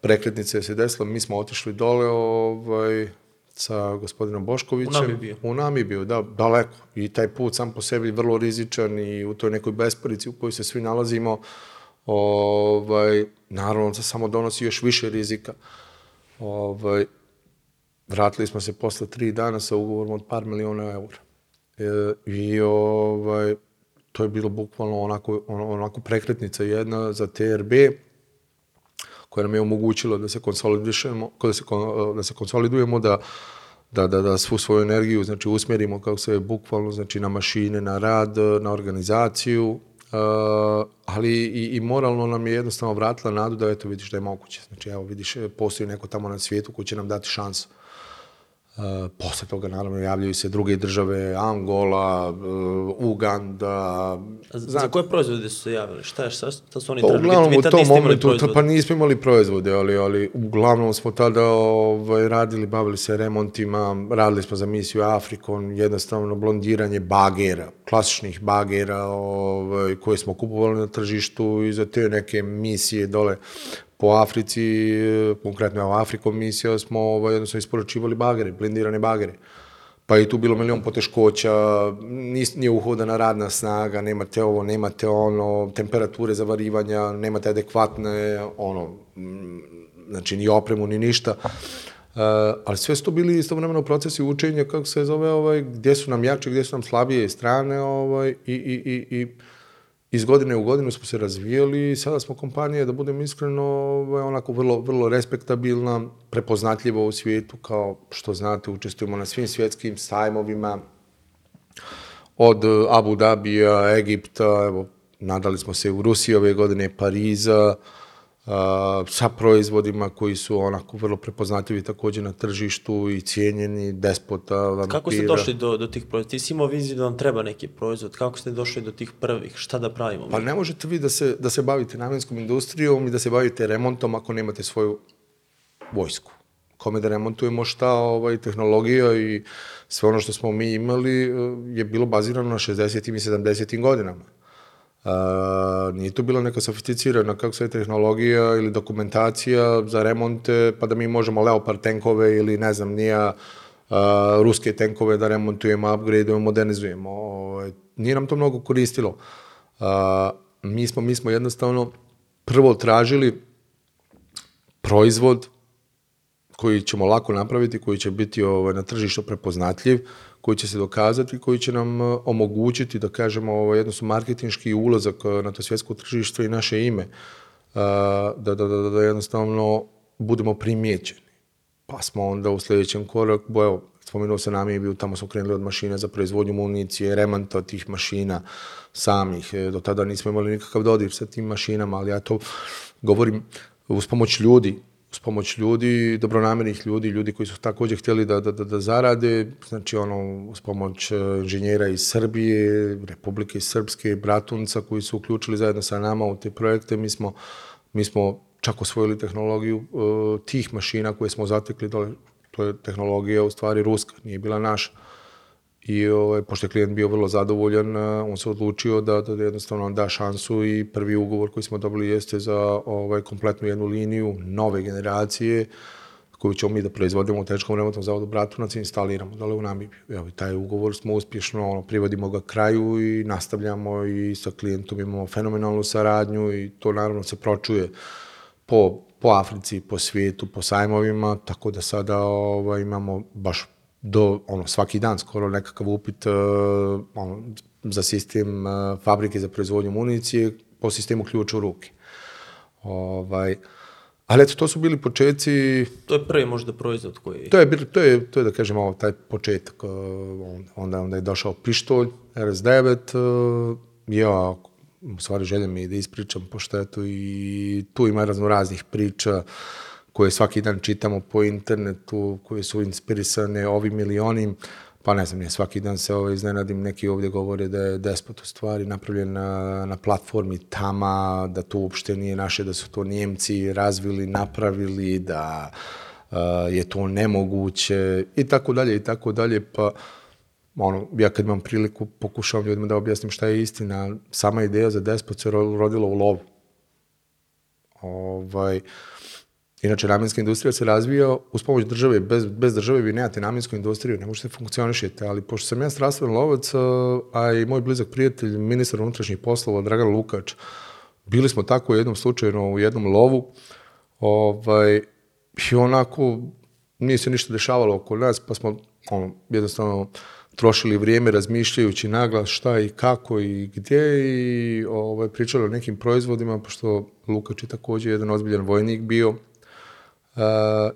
Prekretnice se desilo, mi smo otišli dole ovaj, sa gospodinom Boškovićem. U Namibiju. U Namibiju, da, daleko. I taj put sam po sebi vrlo rizičan i u toj nekoj besporici u kojoj se svi nalazimo, ovaj, naravno da samo donosi još više rizika. Ovaj, Vratili smo se posle tri dana sa ugovorom od par miliona eura. E, I ovaj, to je bilo bukvalno onako, on, onako prekretnica jedna za TRB, koja nam je omogućila da se konsolidujemo, da se, da se konsolidujemo, da, da, da, da svu svoju energiju znači, usmjerimo kako se bukvalno znači, na mašine, na rad, na organizaciju, uh, ali i, i moralno nam je jednostavno vratila nadu da eto vidiš da je moguće. Znači evo vidiš postoji neko tamo na svijetu koji će nam dati šansu. Uh, posle toga naravno javljaju se druge države, Angola, uh, Uganda. A za, za koje proizvode su se javili? Šta, je, šta, šta su oni Pa tražili? uglavnom u tom momentu, proizvode. pa nismo imali proizvode, ali, ali uglavnom smo tada ovaj, radili, bavili se remontima, radili smo za misiju Afrikon, jednostavno blondiranje bagera, klasičnih bagera ovaj, koje smo kupovali na tržištu i za te neke misije dole po Africi, konkretno evo Afrikom misija, smo ovaj, jednostavno isporučivali bagere, blindirane bagere. Pa i tu bilo milion poteškoća, nije uhodana radna snaga, nemate ovo, nemate ono, temperature zavarivanja, nemate adekvatne, ono, znači ni opremu, ni ništa. Uh, ali sve su to bili istovremeno procesi učenja, kako se zove, ovaj, gdje su nam jače, gdje su nam slabije strane, ovaj, i, i, i, i iz godine u godinu smo se razvijali i sada smo kompanija, da budem iskreno, ovaj, onako vrlo, vrlo respektabilna, prepoznatljiva u svijetu, kao što znate, učestvujemo na svim svjetskim sajmovima, od Abu Dhabija, Egipta, evo, nadali smo se u Rusiji ove godine, Pariza, a, sa proizvodima koji su onako vrlo prepoznatljivi također na tržištu i cijenjeni, despota, vampira. Kako ste došli do, do tih proizvoda? Ti si imao viziju da vam treba neki proizvod. Kako ste došli do tih prvih? Šta da pravimo? Pa ne možete vi da se, da se bavite namenskom industrijom i da se bavite remontom ako nemate svoju vojsku. Kome da remontujemo šta, ovaj, tehnologija i sve ono što smo mi imali eh, je bilo bazirano na 60. i 70. godinama. Uh, nije to bila neka sofisticirana kako se tehnologija ili dokumentacija za remonte, pa da mi možemo Leopard tenkove ili ne znam, nija uh, ruske tenkove da remontujemo, upgradeujemo, modernizujemo. Ovaj, nije nam to mnogo koristilo. Uh, mi, smo, mi smo jednostavno prvo tražili proizvod koji ćemo lako napraviti, koji će biti ovaj, na tržištu prepoznatljiv, koji će se dokazati, koji će nam eh, omogućiti, da kažemo, ovaj, jednostavno marketinški ulazak eh, na to svjetsko tržište i naše ime, eh, da, da, da, da jednostavno budemo primijećeni. Pa smo onda u sljedećem koraku, bo evo, spomenuo se nam je bio, tamo smo krenuli od mašina za proizvodnju municije, remonta tih mašina samih. Do tada nismo imali nikakav dodir sa tim mašinama, ali ja to govorim uz pomoć ljudi uz pomoć ljudi, dobronamernih ljudi, ljudi koji su takođe htjeli da, da, da, da zarade, znači ono, uz pomoć e, inženjera iz Srbije, Republike Srpske, Bratunca koji su uključili zajedno sa nama u te projekte, mi smo, mi smo čak osvojili tehnologiju uh, tih mašina koje smo zatekli dole, to je tehnologija u stvari ruska, nije bila naša. I ovaj, pošto je klijent bio vrlo zadovoljan, on se odlučio da, da jednostavno da šansu i prvi ugovor koji smo dobili jeste za ovaj, kompletnu jednu liniju nove generacije koju ćemo mi da proizvodimo u Tečkom remontnom zavodu Bratunac i instaliramo dole u Namibiju. Evo, taj ugovor smo uspješno, ono, privodimo ga kraju i nastavljamo i sa klijentom imamo fenomenalnu saradnju i to naravno se pročuje po, po Africi, po svijetu, po sajmovima, tako da sada ovaj, imamo baš do ono svaki dan skoro nekakav upit uh, ono, za sistem uh, fabrike za proizvodnju municije po sistemu ključ u ruke. Ovaj, ali eto, to su bili početci... To je prvi možda proizvod koji... To je, to je, to je da kažem, ovo, taj početak. Uh, onda, onda je došao pištolj, RS-9, uh, ja, u stvari želim i da ispričam po štetu i tu ima razno raznih priča. Uh, koje svaki dan čitamo po internetu, koje su inspirisane ovim ili onim, pa ne znam, ne, svaki dan se ovaj, iznenadim, neki ovdje govore da je despot u stvari napravljen na, na platformi Tama, da to uopšte nije naše, da su to Njemci razvili, napravili, da uh, je to nemoguće i tako dalje i tako dalje, pa ono, ja kad imam priliku pokušavam ljudima da objasnim šta je istina, sama ideja za despot se rodila u lovu. Ovaj, uh, Inače, namenska industrija se razvija uz pomoć države. Bez, bez države vi nemate namensku industriju, ne možete funkcionišiti. Ali pošto sam ja strastven lovac, a i moj blizak prijatelj, ministar unutrašnjih poslova, Dragan Lukač, bili smo tako u jednom slučaju u jednom lovu, ovaj, i onako nije se ništa dešavalo oko nas, pa smo ono, jednostavno trošili vrijeme razmišljajući naglas šta i kako i gdje i ovaj, pričali o nekim proizvodima, pošto Lukač je također jedan ozbiljan vojnik bio,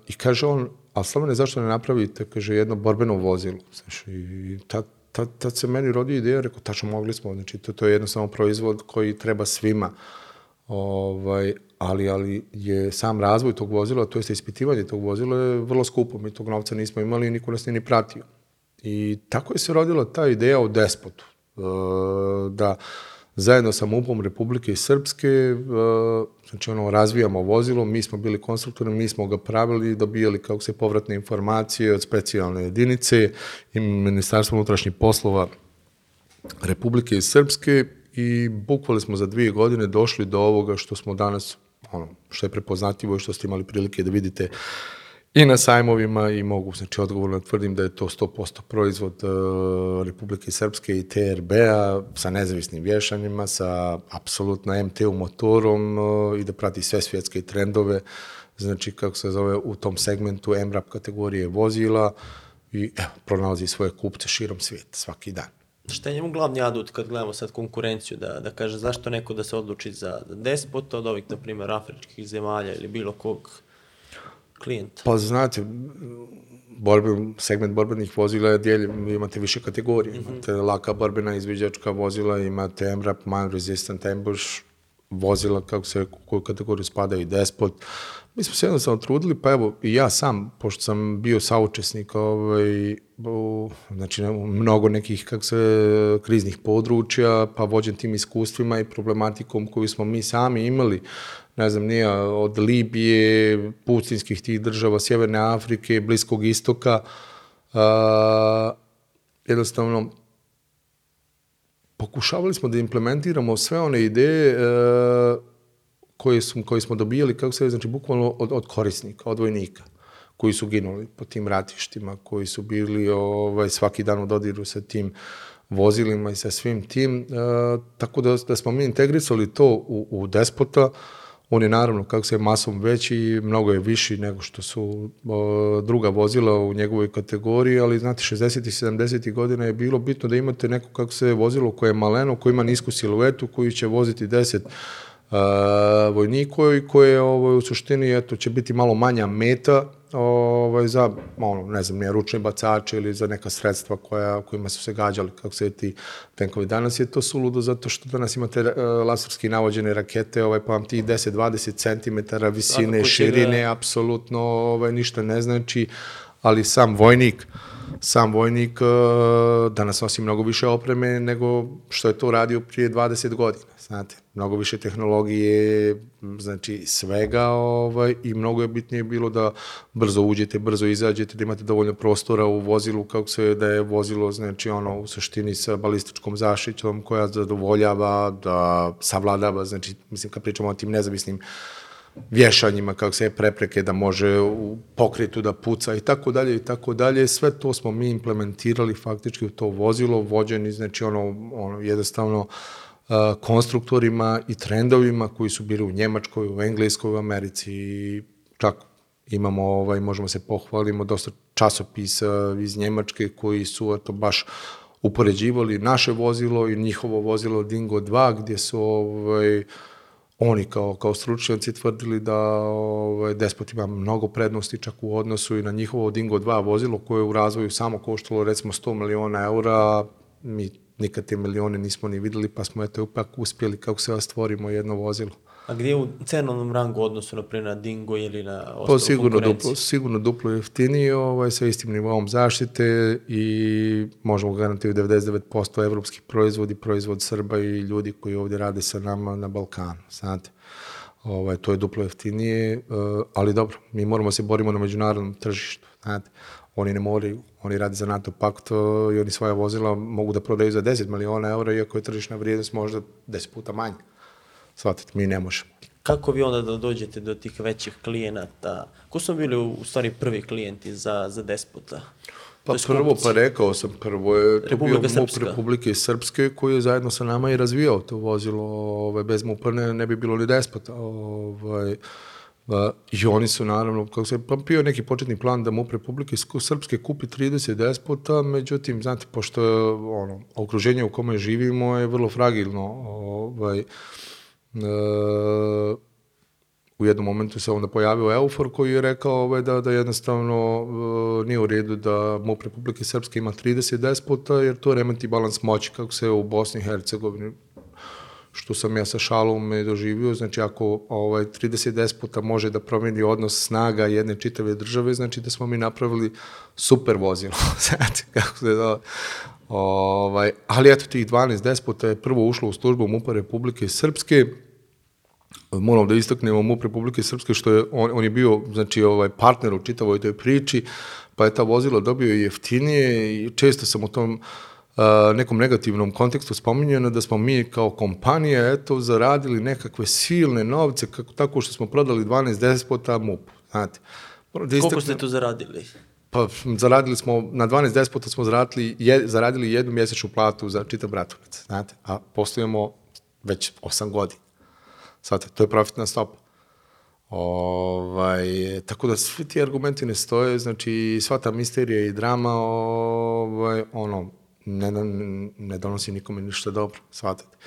I kaže on, a Slavane, zašto ne napravite, kaže, jedno borbeno vozilo. Znaš, i tad, tad, tad se meni rodi ideja, rekao, tačno mogli smo, znači, to, to je jednostavno proizvod koji treba svima. Ovaj, ali, ali je sam razvoj tog vozila, to jest ispitivanje tog vozila je vrlo skupo. Mi tog novca nismo imali i niko nas nije ni pratio. I tako je se rodila ta ideja o despotu. Uh, da zajedno sa MUP-om Republike Srpske, e, znači ono, razvijamo vozilo, mi smo bili konstruktori, mi smo ga pravili, dobijali kako se povratne informacije od specijalne jedinice i Ministarstvo unutrašnjih poslova Republike Srpske i bukvali smo za dvije godine došli do ovoga što smo danas, ono, što je prepoznatljivo i što ste imali prilike da vidite i na sajmovima i mogu, znači odgovorno tvrdim da je to 100% proizvod uh, Republike Srpske i TRB-a sa nezavisnim vješanjima, sa apsolutno MT-u motorom uh, i da prati sve svjetske trendove, znači kako se zove u tom segmentu MRAP kategorije vozila i evo, pronalazi svoje kupce širom svijeta svaki dan. Šta je njemu glavni adut kad gledamo sad konkurenciju, da, da kaže zašto neko da se odluči za despota od ovih, na primjer, afričkih zemalja ili bilo kog klijenta? Pa znate, borbe, segment borbenih vozila je dijeljen, imate više kategorije. Mm -hmm. Imate laka borbena izviđačka vozila, imate MRAP, Man Resistant Ambush, vozila, kako se, u koju kategoriju spada i Despot. Mi smo se jednostavno trudili, pa evo, i ja sam, pošto sam bio saučesnik, ovaj, u, znači, mnogo nekih, kako se, kriznih područja, pa vođen tim iskustvima i problematikom koju smo mi sami imali, ne znam, nije od Libije, pustinskih tih država, Sjeverne Afrike, Bliskog istoka, uh, jednostavno, pokušavali smo da implementiramo sve one ideje uh, koje, su, koje smo dobijali, kako se znači, bukvalno od, od korisnika, od vojnika koji su ginuli po tim ratištima, koji su bili ovaj, svaki dan u dodiru sa tim vozilima i sa svim tim. Uh, tako da, da smo mi integrisali to u, u despota, On je naravno, kako se je masom veći, mnogo je viši nego što su o, druga vozila u njegovoj kategoriji, ali znate, 60. i 70. godina je bilo bitno da imate neko kako se vozilo koje je maleno, koje ima nisku siluetu, koji će voziti 10 uh, vojnikova i koje ovo, u suštini eto, će biti malo manja meta, ovaj, za, ono, ne znam, ne, ručne bacače ili za neka sredstva koja, kojima su se gađali, kako se ti tenkovi. Danas je to suludo zato što danas imate uh, laserski navođene rakete, ovaj, pa vam ti 10-20 cm visine, će širine, da- apsolutno ovaj, ništa ne znači, ali sam vojnik, sam vojnik uh, danas nosi mnogo više opreme nego što je to radio prije 20 godina, znate. Mnogo više tehnologije, znači svega ovaj, i mnogo je bitnije bilo da brzo uđete, brzo izađete, da imate dovoljno prostora u vozilu, kako se da je vozilo, znači ono u suštini sa balističkom zaštitom koja zadovoljava, da savladava, znači mislim kad pričamo o tim nezavisnim vješanjima, kako se prepreke da može u pokretu da puca i tako dalje i tako dalje. Sve to smo mi implementirali faktički u to vozilo, vođeni, znači ono, ono jednostavno uh, konstruktorima i trendovima koji su bili u Njemačkoj, u Engleskoj, u Americi. I čak imamo, ovaj, možemo se pohvalimo, dosta časopisa iz Njemačke koji su eto, baš upoređivali naše vozilo i njihovo vozilo Dingo 2, gdje su ovaj, oni kao, kao stručnjaci tvrdili da ovaj, Despot ima mnogo prednosti čak u odnosu i na njihovo Dingo 2 vozilo koje je u razvoju samo koštalo recimo 100 miliona eura, mi nikad te milione nismo ni videli, pa smo eto ipak uspjeli kako se stvorimo jedno vozilo. A gdje je u cenovnom rangu odnosu, na primjer, na Dingo ili na Pa ostalu sigurno duplo, sigurno duplo jeftinije, ovaj, sa istim nivom zaštite i možemo garantirati 99% evropski proizvodi, proizvod Srba i ljudi koji ovdje rade sa nama na Balkanu, znate. Ovaj, to je duplo jeftinije, eh, ali dobro, mi moramo se borimo na međunarodnom tržištu, znate. Oni ne moraju, oni rade za NATO pakt eh, i oni svoja vozila mogu da prodaju za 10 miliona eura, iako je tržišna vrijednost možda 10 puta manja. Shvatite, mi ne možemo. Kako vi onda da dođete do tih većih klijenata? Ko su bili u stvari prvi klijenti za, za Despota? Pa prvo, pa rekao sam, prvo je to Republika bio MUP Srpska. Republike Srpske koji je zajedno sa nama i razvijao to vozilo, ovaj, bez MUP-a ne, ne bi bilo ni despota. Ovaj, a, I oni su naravno, kako se, bio neki početni plan da MUP Republike Sk- Srpske kupi 30 despota, međutim, znate, pošto je ono, okruženje u kome živimo je vrlo fragilno, ovaj, e, u jednom momentu se onda pojavio Eufor koji je rekao ovaj, da, da jednostavno uh, nije u redu da MUP Republike Srpske ima 30 despota, jer to remeti balans moći kako se u Bosni i Hercegovini što sam ja sa šalom doživio, znači ako ovaj 30 despota može da promeni odnos snaga jedne čitave države, znači da smo mi napravili super vozilo, znate kako se da ovaj, ali eto tih 12 despota je prvo ušlo u službu MUPA Republike Srpske, moram da istaknemo MUP Republike Srpske što je on, on je bio znači ovaj partner u čitavoj toj priči, pa je ta vozila dobio jeftinije i često sam u tom uh, nekom negativnom kontekstu spominjeno da smo mi kao kompanija eto zaradili nekakve silne novce kako tako što smo prodali 12 despota MUP, znate. Da Koliko ste tu zaradili? Pa zaradili smo, na 12 despota smo zaradili, je, zaradili jednu mjesečnu platu za čitav Bratunac, znate, a poslujemo već 8 godina. Znate, to je profitna stopa. Ovaj, tako da svi ti argumenti ne stoje, znači sva ta misterija i drama, ovaj, ono, ne, ne, donosi nikome ništa dobro, shvatate.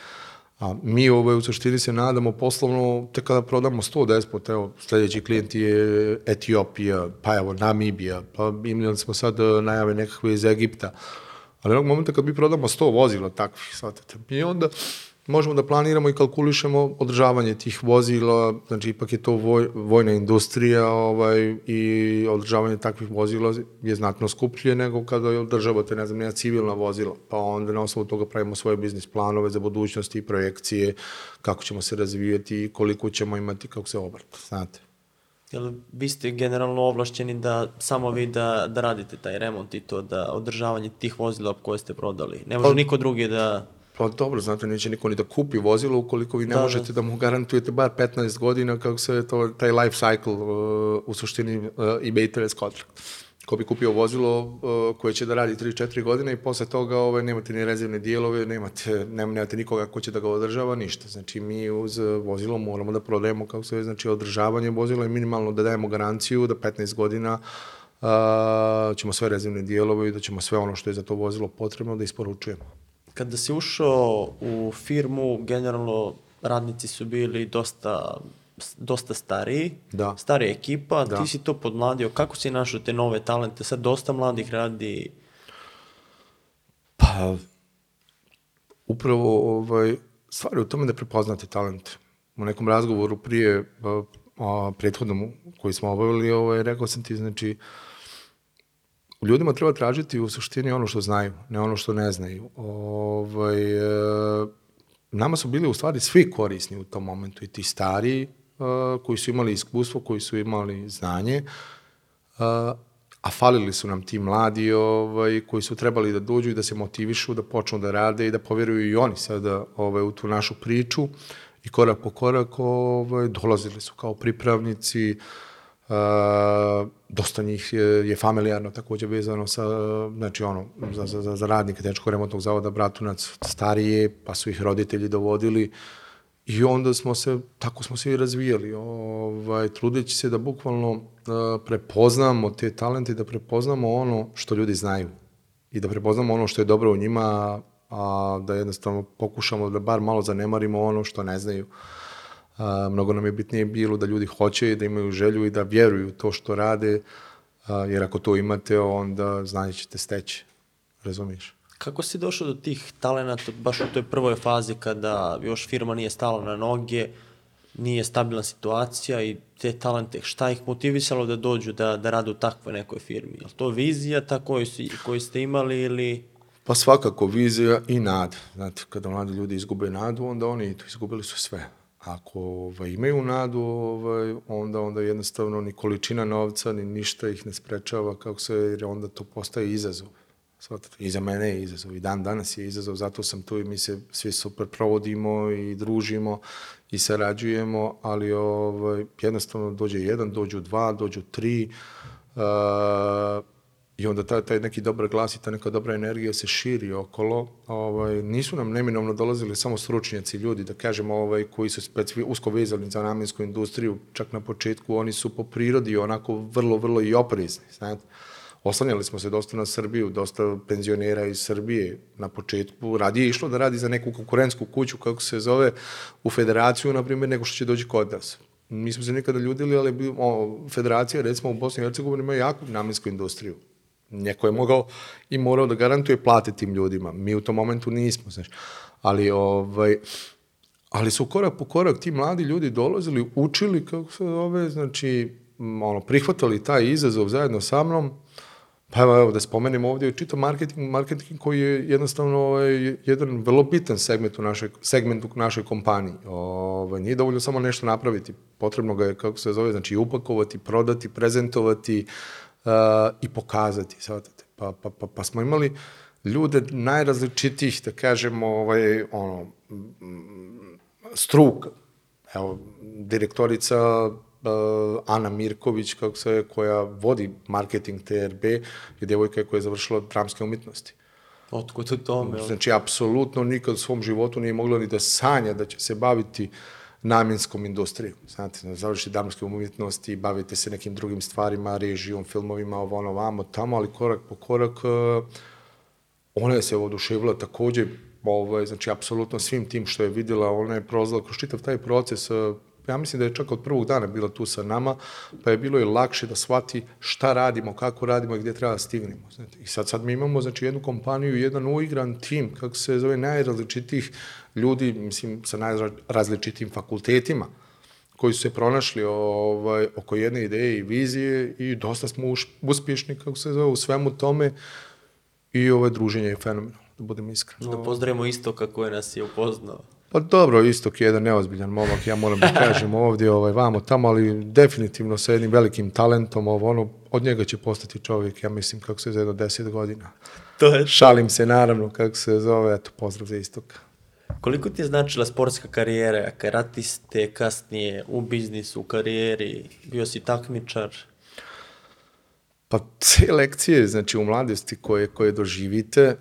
A mi ovaj, u suštini se nadamo poslovno, tek kada prodamo 100 despota, evo, sledeći klijent je Etiopija, pa evo, Namibija, pa imali smo sad eh, najave nekakve iz Egipta. Ali onog momenta kad mi prodamo 100 vozila takvih, shvatate, mi onda možemo da planiramo i kalkulišemo održavanje tih vozila, znači ipak je to voj, vojna industrija ovaj, i održavanje takvih vozila je znatno skuplje nego kada održavate, ne znam, neka civilna vozila, pa onda na osnovu toga pravimo svoje biznis planove za budućnost i projekcije, kako ćemo se razvijati i koliko ćemo imati, kako se obrta, znate. Jel vi ste generalno ovlašćeni da samo vi da, da radite taj remont i to da održavanje tih vozila koje ste prodali? Ne može Pa- niko drugi da... Pa dobro, znate, neće niko ni da kupi vozilo ukoliko vi ne Da, da. možete da mu garantujete bar 15 godina kako se to, taj life cycle uh, u suštini uh, i maintenance contract. Ko bi kupio vozilo uh, koje će da radi 3-4 godine i posle toga ovaj, nemate ni rezervne dijelove, nemate, nem, nemate nikoga ko će da ga održava, ništa. Znači mi uz vozilo moramo da prodajemo kako se znači održavanje vozila i minimalno da dajemo garanciju da 15 godina uh, ćemo sve rezervne dijelove i da ćemo sve ono što je za to vozilo potrebno da isporučujemo. Kada si ušao u firmu, generalno radnici su bili dosta dosta stariji, Da. starija ekipa, Da. ti si to podmladio, kako si našao te nove talente, sad dosta mladih radi, Pa, upravo ovaj, stvar je u tome da prepoznate talent. U nekom razgovoru prije, a, a, prethodnom koji smo obavili, ovaj, rekao sam ti, znači, u ljudima treba tražiti u suštini ono što znaju, ne ono što ne znaju. Ovaj, e, nama su bili u stvari svi korisni u tom momentu, i ti stariji, e, koji su imali iskustvo, koji su imali znanje, a, a falili su nam ti mladi ovaj, koji su trebali da dođu i da se motivišu, da počnu da rade i da poveruju i oni sada ovaj, u tu našu priču i korak po korak ovaj, dolazili su kao pripravnici, a, dosta njih je, familijarno takođe vezano sa, znači ono, za, za, za, radnike Tečko remontnog zavoda Bratunac starije, pa su ih roditelji dovodili I onda smo se, tako smo se i razvijali, ovaj, trudeći se da bukvalno uh, prepoznamo te talente, da prepoznamo ono što ljudi znaju i da prepoznamo ono što je dobro u njima, a da jednostavno pokušamo da bar malo zanemarimo ono što ne znaju. A, mnogo nam je bitnije bilo da ljudi hoće i da imaju želju i da vjeruju to što rade, a, jer ako to imate, onda znanje ćete steći. Razumiješ? Kako si došao do tih talenata baš u toj prvoj fazi kada još firma nije stala na noge, nije stabilna situacija i te talente, šta ih motivisalo da dođu da, da rade u takvoj nekoj firmi? Je li to vizija ta koju, si, koju ste imali ili... Pa svakako vizija i nada. Znate, kada mladi ljudi izgube nadu, onda oni izgubili su sve. Ako ovaj, imaju nadu, ovaj, onda onda jednostavno ni količina novca, ni ništa ih ne sprečava kako se, jer onda to postaje izazov. Svatate, I za mene je izazov. I dan danas je izazov, zato sam tu i mi se svi super provodimo i družimo i sarađujemo, ali ovaj, jednostavno dođe jedan, dođu dva, dođu tri, uh, I onda taj, taj neki dobar glas i ta neka dobra energija se širi okolo. Ovaj, nisu nam neminovno dolazili samo stručnjaci ljudi, da kažemo, ovaj, koji su specifi, usko vezani za namensku industriju, čak na početku oni su po prirodi onako vrlo, vrlo i oprezni, znate. Oslanjali smo se dosta na Srbiju, dosta penzionera iz Srbije na početku. Radije je išlo da radi za neku konkurentsku kuću, kako se zove, u federaciju, na primjer, nego što će doći kod nas. Nismo se nikada ljudili, ali o, federacija, recimo u Bosni i Hercegovini, ima jaku namensku industriju. Neko je mogao i morao da garantuje plate tim ljudima. Mi u tom momentu nismo, znaš. Ali, ovaj, ali su korak po korak ti mladi ljudi dolazili, učili, kako se zove, znači, ono, prihvatali taj izazov zajedno sa mnom, Pa evo, evo da spomenem ovdje čito marketing, marketing koji je jednostavno ovaj, jedan vrlo bitan segment u našoj, segment u našoj kompaniji. Ovaj, nije dovoljno samo nešto napraviti, potrebno ga je, kako se zove, znači upakovati, prodati, prezentovati uh, i pokazati, shvatate. Pa, pa, pa, pa smo imali ljude najrazličitijih, da kažemo, ovaj, ono, struka. Evo, direktorica uh, Ana Mirković, kako se, koja vodi marketing TRB, je djevojka koja je završila dramske umjetnosti. Otkud u tome? Znači, apsolutno nikad u svom životu nije mogla ni da sanja da će se baviti namjenskom industrijom. Znate, završi dramske umjetnosti, bavite se nekim drugim stvarima, režijom, filmovima, ovo ono vamo, tamo, ali korak po korak uh, ona je se oduševila takođe, ovaj, znači, apsolutno svim tim što je videla, ona je prolazila kroz čitav taj proces, uh, ja mislim da je čak od prvog dana bila tu sa nama, pa je bilo i lakše da shvati šta radimo, kako radimo i gdje treba da stignemo. Znate. I sad, sad mi imamo znači, jednu kompaniju, jedan uigran tim, kako se zove, najrazličitijih ljudi, mislim, sa najrazličitijim fakultetima, koji su se pronašli ovaj, oko jedne ideje i vizije i dosta smo uspješni, kako se zove, u svemu tome i ovo druženje je fenomenalno, da budem iskren. Da pozdravimo isto kako je nas je upoznao. Pa dobro, Istok je jedan neozbiljan momak, ja moram da kažem ovdje, ovaj, vamo tamo, ali definitivno sa jednim velikim talentom, ovo, ono, od njega će postati čovjek, ja mislim, kako se za jedno deset godina. To je Šalim se, naravno, kako se zove, eto, pozdrav za Istok. Koliko ti je značila sportska karijera, karatiste, kasnije u biznisu, u karijeri, bio si takmičar? Pa te lekcije, znači u mladosti koje, koje doživite,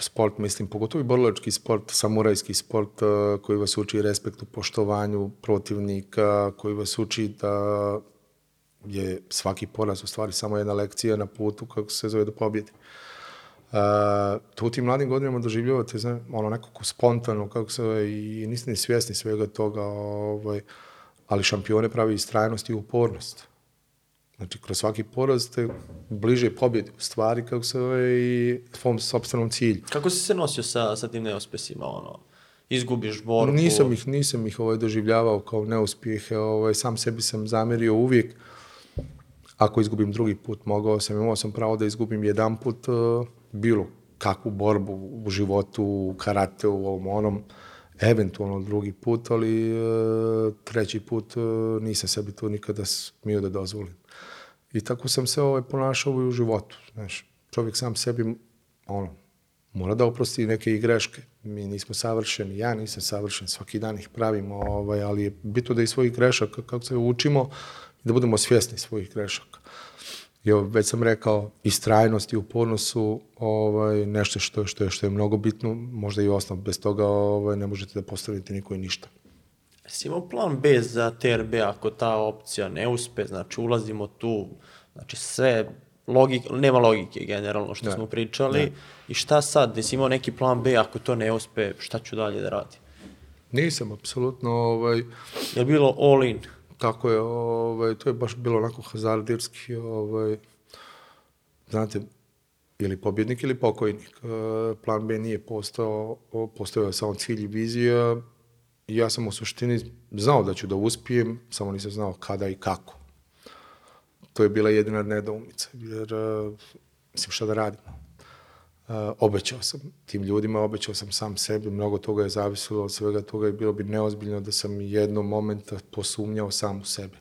sport, mislim, pogotovo borilački sport, samurajski sport uh, koji vas uči respektu, poštovanju protivnika, koji vas uči da je svaki poraz u stvari samo jedna lekcija na putu kako se zove do pobjede. Uh, to u tim mladim godinama doživljavate zna, ono nekako spontano kako se i niste ni svjesni svega toga ovaj, ali šampione pravi istrajnost i upornost. Znači, kroz svaki poraz te bliže pobjedi u stvari, kako se zove, i tvom sobstvenom cilju. Kako si se nosio sa, sa tim neuspesima, ono? Izgubiš borbu? Nisam ih, nisam ih ovaj, doživljavao kao neuspjehe, ovaj, sam sebi sam zamerio uvijek, ako izgubim drugi put, mogao sam, imao sam pravo da izgubim jedan put uh, bilo kakvu borbu u životu, u karate, u ovom onom, eventualno drugi put, ali uh, treći put uh, nisam sebi to nikada smio da dozvolim. I tako sam se ovaj, ponašao i u životu. Znaš, čovjek sam sebi, ono, mora da oprosti neke i greške. Mi nismo savršeni, ja nisam savršen, svaki dan ih pravimo, ovaj, ali je bitno da i svojih grešaka, kako se učimo, da budemo svjesni svojih grešaka. Ovo, već sam rekao, istrajnost i upornost su ovaj, nešto što, što, je, što je mnogo bitno, možda i osnov. Bez toga ovaj, ne možete da postavite niko i ništa. Jesi imao plan B za TRB ako ta opcija ne uspe, znači ulazimo tu, znači sve, logik, nema logike generalno što Ne. smo pričali, Ne. i šta sad, jesi imao neki plan B ako to ne uspe, šta ću dalje da radim? Nisam, apsolutno, ovaj, Je bilo all in? Tako je, ovaj, to je baš bilo onako hazardirski, ovaj, znate, ili pobjednik ili pokojnik. E, Plan B nije postao, postao je samo cilj i vizija. I ja sam u suštini znao da ću da uspijem, samo nisam znao kada i kako. To je bila jedina nedoumica, jer, e, mislim, šta da radimo? Uh, obećao sam tim ljudima, obećao sam sam sebi, mnogo toga je zavisilo od svega toga i bilo bi neozbiljno da sam jednog momenta posumnjao sam u sebe.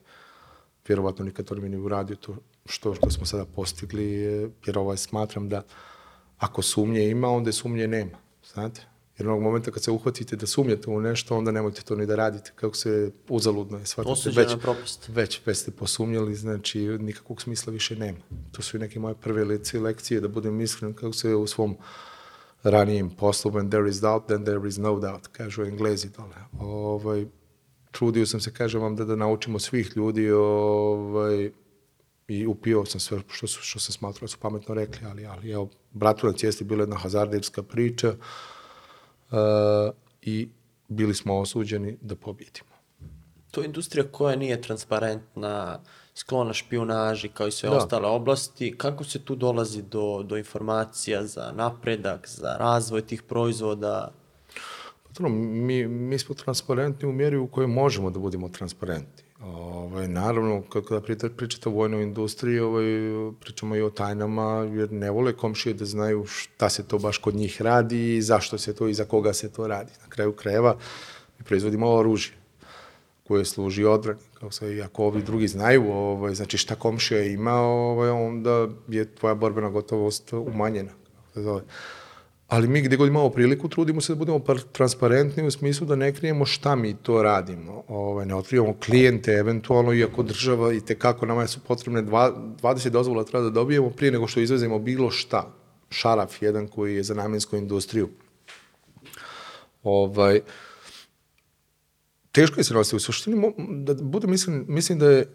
Vjerovatno nikad to ne bi ni uradio to što, što smo sada postigli, jer ovaj smatram da ako sumnje ima, onda je sumnje nema, znate? Jer onog momenta kad se uhvatite da sumnjate u nešto, onda nemojte to ni da radite, kako se uzaludno je, shvatite, Osuđena već, propast. već, već ste posumnjali, znači nikakvog smisla više nema. To su i neke moje prve lekcije, lekcije da budem iskren kako se u svom ranijem poslu, when there is doubt, then there is no doubt, kažu englezi dole. Ovaj, trudio sam se, kažem vam, da, da naučimo svih ljudi ovaj, i upio sam sve što, su, što sam smatrao da su pametno rekli, ali, ali evo, Bratunac jeste bila jedna hazarderska priča uh, i bili smo osuđeni da pobjedimo. To je industrija koja nije transparentna, sklona špionaži kao i sve Da. ostale oblasti. Kako se tu dolazi do, do informacija za napredak, za razvoj tih proizvoda? Pa mi, mi smo transparentni u mjeri u kojoj možemo da budemo transparentni. Ovaj, naravno, kad- kada pričate, o vojnoj industriji, ovaj, pričamo i o tajnama, jer ne vole komšije da znaju šta se to baš kod njih radi i zašto se to i za koga se to radi. Na kraju krajeva mi proizvodimo oružje koje služi odbrani. Kao i ako ovi drugi znaju ovaj, znači šta komšija ima, ovaj, onda je tvoja borbena gotovost umanjena. Kako se zove. Ali mi gdje god imamo priliku trudimo se da budemo par- transparentni u smislu da ne krijemo šta mi to radimo. Ovaj, ne otkrivamo klijente eventualno, iako država i tekako nama su potrebne dva, 20 dozvola treba da dobijemo prije nego što izvezemo bilo šta. Šaraf jedan koji je za namjensku industriju. Ovaj, teško je se nositi. U suštini, da budem mislim, mislim da je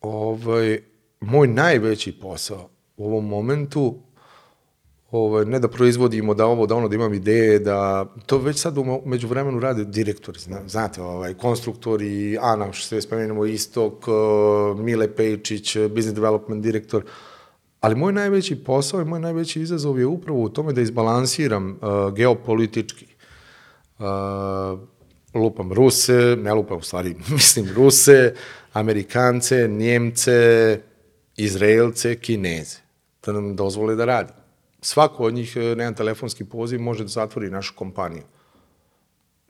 ovaj, moj najveći posao u ovom momentu ovaj, ne da proizvodimo, da ovo, da ono, da imam ideje, da to već sad u među vremenu rade direktori, zna, znate, ovaj, konstruktori, Ana, što se spomenemo, Istok, uh, Mile Pejčić, uh, business development direktor, ali moj najveći posao i moj najveći izazov je upravo u tome da izbalansiram uh, geopolitički uh, lupam Ruse, ne lupam u stvari, mislim Ruse, Amerikance, Njemce, Izraelce, Kineze, da nam dozvole da radi. Svako od njih eh, na jedan telefonski poziv može da zatvori našu kompaniju.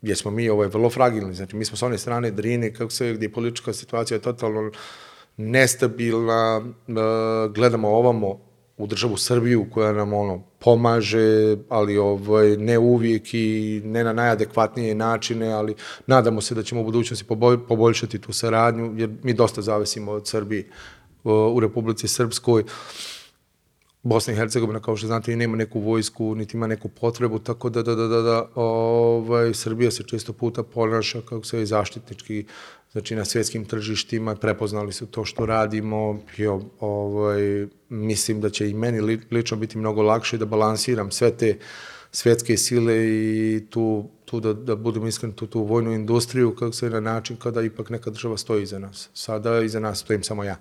Jer smo mi ovaj, vrlo fragilni, znači mi smo s one strane Drine, kako se, gdje je politička situacija totalno nestabilna, eh, gledamo ovamo u državu Srbiju koja nam ono pomaže, ali ovaj ne uvijek i ne na najadekvatnije načine, ali nadamo se da ćemo u budućnosti poboljšati tu saradnju, jer mi dosta zavisimo od Srbije uh, u Republici Srpskoj. Bosna i Hercegovina, kao što znate, i nema neku vojsku, niti ima neku potrebu, tako da, da, da, da, da ovaj, Srbija se često puta ponaša kako se zaštitnički, znači na svjetskim tržištima, prepoznali su to što radimo, jo, ovaj, mislim da će i meni li, lično biti mnogo lakše da balansiram sve te svjetske sile i tu, tu da, da budem iskren, tu, tu vojnu industriju, kako se na način kada ipak neka država stoji iza nas. Sada iza nas stojim samo ja.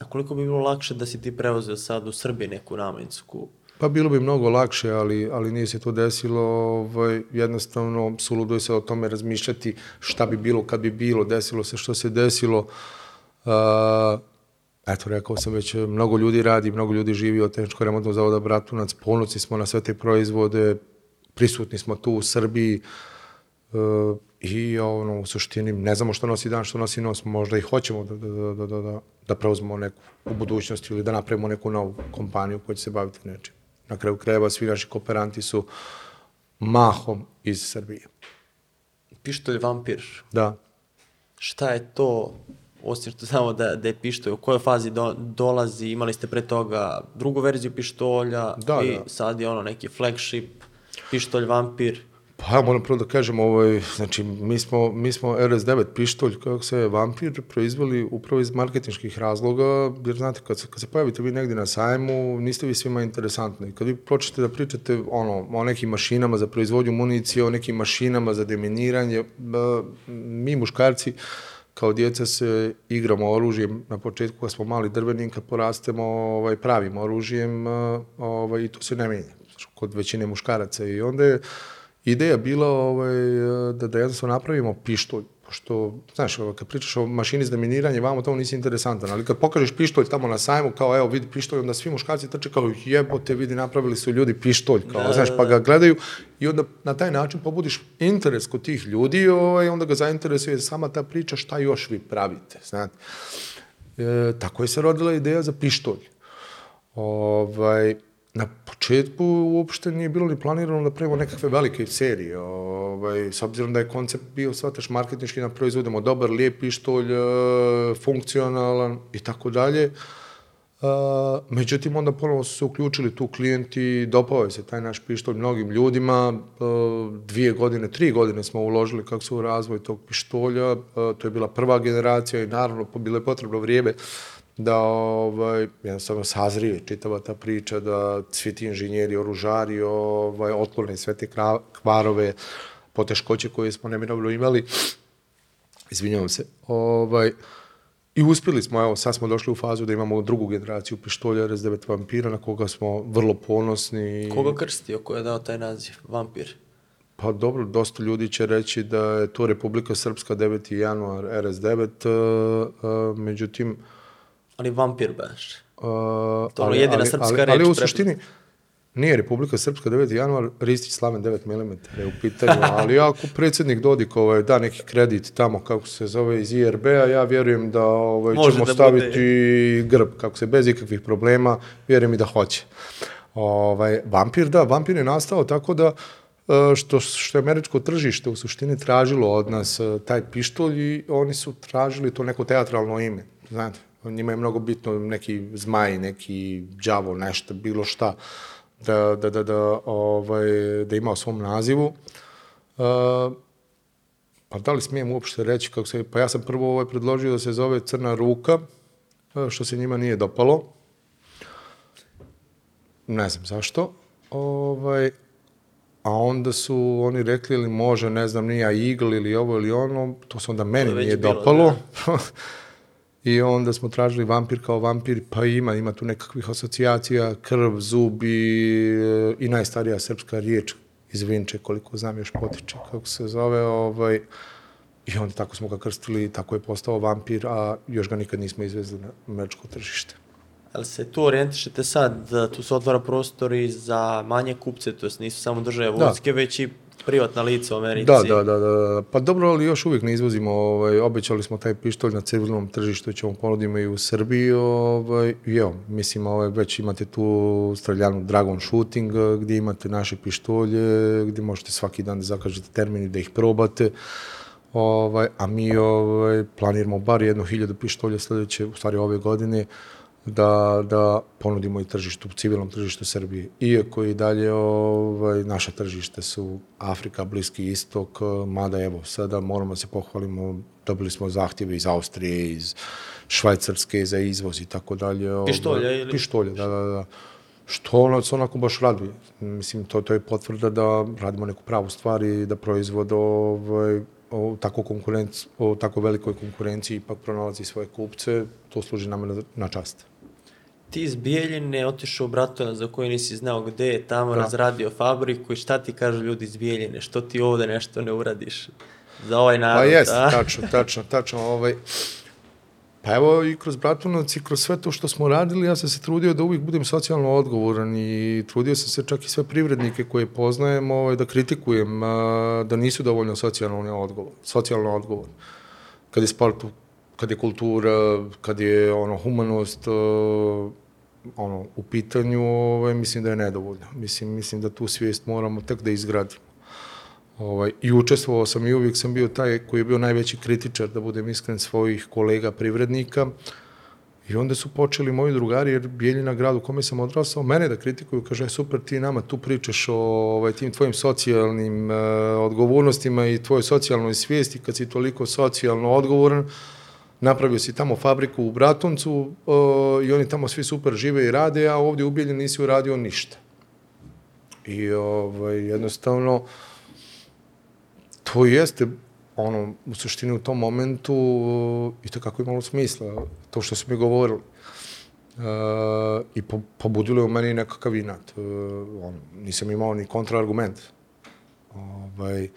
A koliko bi bilo lakše da si ti preuzeo sad u Srbiji neku namensku? Pa bilo bi mnogo lakše, ali, ali nije se to desilo. Ovaj, jednostavno, suludo je se o tome razmišljati šta bi bilo kad bi bilo, desilo se što se desilo. Uh, eto, rekao sam već, mnogo ljudi radi, mnogo ljudi živi od tehničko remontnog zavoda Bratunac, ponosni smo na sve te proizvode, prisutni smo tu u Srbiji uh, i ono, u suštini ne znamo što nosi dan, što nosi nos, možda i hoćemo da, da, da, da, da, da preuzmemo neku u budućnosti ili da napravimo neku novu kompaniju koja će se baviti nečim. Na kraju krajeva svi naši kooperanti su mahom iz Srbije. Pištolj vampir, Da. šta je to, osim što znamo da, da je pištolj, u kojoj fazi do, dolazi, imali ste pre toga drugu verziju pištolja Da, i da. sad je ono neki flagship, pištolj vampir. Pa ja moram prvo da kažem, ovaj, znači, mi smo, mi smo RS9 pištolj, kako se vampir, proizveli upravo iz marketinških razloga, jer znate, kad se, kad se pojavite vi negdje na sajmu, niste vi svima interesantni. Kad vi počnete da pričate ono, o nekim mašinama za proizvodnju municije, o nekim mašinama za deminiranje, ba, mi muškarci, kao djeca se igramo oružjem na početku kad smo mali drvenim, kad porastemo ovaj, pravim oružjem ovaj, i to se ne menja kod većine muškaraca i onda je ideja bila ovaj, da, da jednostavno napravimo pištolj, pošto, znaš, ovaj, kad pričaš o mašini za deminiranje, vamo tamo nisi interesantan, ali kad pokažeš pištolj tamo na sajmu, kao evo vidi pištolj, onda svi muškarci trče kao jebote, vidi napravili su ljudi pištolj, kao, Da, znaš, da, pa da. ga gledaju i onda na taj način pobudiš interes kod tih ljudi, ovaj, onda ga zainteresuje sama ta priča šta još vi pravite, znate. E, tako je se rodila ideja za pištolj. Ovaj, na početku uopšte nije bilo ni planirano da pravimo nekakve velike serije. Ovaj, s obzirom da je koncept bio, shvataš, marketinški da proizvodimo dobar, lijep pištolj, e, funkcionalan i tako dalje. Uh, međutim, onda ponovo su se uključili tu klijenti, dopao se taj naš pištolj mnogim ljudima, uh, dvije godine, tri godine smo uložili kako se u razvoj tog pištolja, to je bila prva generacija i naravno bilo je potrebno vrijeme da ovaj, jednostavno sazrije čitava ta priča, da svi ti inženjeri, oružari ovaj, otklone sve te kvarove, poteškoće koje smo neminovno imali. Izvinjavam se. Ovaj, I uspjeli smo, evo, sad smo došli u fazu da imamo drugu generaciju pištolja RS9 Vampira, na koga smo vrlo ponosni. Koga krstio, ko je dao taj naziv, vampir? Pa dobro, dosta ljudi će reći da je to Republika Srpska 9. januar RS9, uh, uh, međutim, Ali vampir baš. Uh, To ono jedina ali, srpska ali, reč ali u suštini nije Republika Srpska 9. januar, Ristić Slaven 9 mm je u pitanju, ali ako predsjednik Dodik ovaj, da neki kredit tamo, kako se zove, iz IRB-a, ja vjerujem da ovaj, Može ćemo da staviti grb, kako se, bez ikakvih problema, vjerujem i da hoće. Ovaj, vampir, da, vampir je nastao tako da e, što, što je američko tržište u suštini tražilo od nas e, taj pištolj i oni su tražili to neko teatralno ime. Znate, njima je mnogo bitno neki zmaj, neki đavo, nešto, bilo šta, da, da, da, da, ovaj, da ima u svom nazivu. Uh, pa da li smijem uopšte reći kako se, pa ja sam prvo ovaj predložio da se zove Crna ruka, e, što se njima nije dopalo. Ne znam zašto. Ovaj, a onda su oni rekli ili može, ne znam, nije Eagle ili ovo ili ono, to se onda meni nije bilo, dopalo. I onda smo tražili vampir kao vampir, pa ima, ima tu nekakvih asocijacija, krv, zubi i najstarija srpska riječ iz Vinče, koliko znam još potiče, kako se zove, ovaj, i onda tako smo ga krstili i tako je postao vampir, a još ga nikad nismo izvezli na američko tržište. Ali se tu orijentišete sad, da tu se otvara prostor i za manje kupce, to jest nisu samo države vojske, već i privatna lica u Americi. Da, da, da, da. Pa dobro, ali još uvijek ne izvozimo, ovaj, obećali smo taj pištolj na civilnom tržištu, ćemo ponudimo i u Srbiji, ovaj, i mislim, ovaj, već imate tu streljanu Dragon Shooting, eh, gdje imate naše pištolje, gdje možete svaki dan da zakažete termin i da ih probate, ovaj, a mi ovaj, planiramo bar jednu hiljadu pištolja sljedeće, u stvari ove godine, da, da ponudimo i tržištu, civilnom tržištu Srbije. Iako i dalje ovaj, naša tržište su Afrika, Bliski istok, mada evo, sada moramo da se pohvalimo, dobili smo zahtjeve iz Austrije, iz Švajcarske za izvoz i tako dalje. ovaj, Pištolja ili- Pištolja, da, da, da. što nas onako baš raduje. Mislim, to, to je potvrda da radimo neku pravu stvar i da proizvod ovaj, o tako, konkurenc, o tako velikoj konkurenciji ipak pronalazi svoje kupce, to služi nama na, na čast. Ti iz Bijeljine otišao u Bratona za koji nisi znao gde je, tamo Da. razradio fabriku i šta ti kažu ljudi iz Bijeljine, što ti ovde nešto ne uradiš za ovaj narod? Pa jest, a? tačno, tačno, tačno. Ovaj, pa evo i kroz Bratunac i kroz sve to što smo radili, ja sam se trudio da uvijek budem socijalno odgovoran i trudio sam se čak i sve privrednike koje poznajem ovaj, da kritikujem, a, da nisu dovoljno socijalno odgovor, socijalno odgovor. Kad je sport, kad je kultura, kad je ono humanost, a, ono, u pitanju, ovaj, mislim da je nedovoljno. Mislim, mislim da tu svijest moramo tek da izgradimo. Ovaj, I učestvovao sam i uvijek sam bio taj koji je bio najveći kritičar, da budem iskren, svojih kolega privrednika. I onda su počeli moji drugari, jer Bijeljina grad u kome sam odrastao, mene da kritikuju, kaže, "E, super, ti nama tu pričaš o ovaj, tim tvojim socijalnim uh, odgovornostima i tvojoj socijalnoj svijesti, kad si toliko socijalno odgovoran, napravio si tamo fabriku u Bratuncu uh, i oni tamo svi super žive i rade, a ovdje u Bijeljini nisi uradio ništa. I ovaj, jednostavno, to jeste ono, u suštini u tom momentu i to kako imalo smisla, to što su mi govorili. Uh, I po, pobudilo je u meni nekakav inat. Uh, on, nisam imao ni kontraargument. Ovaj,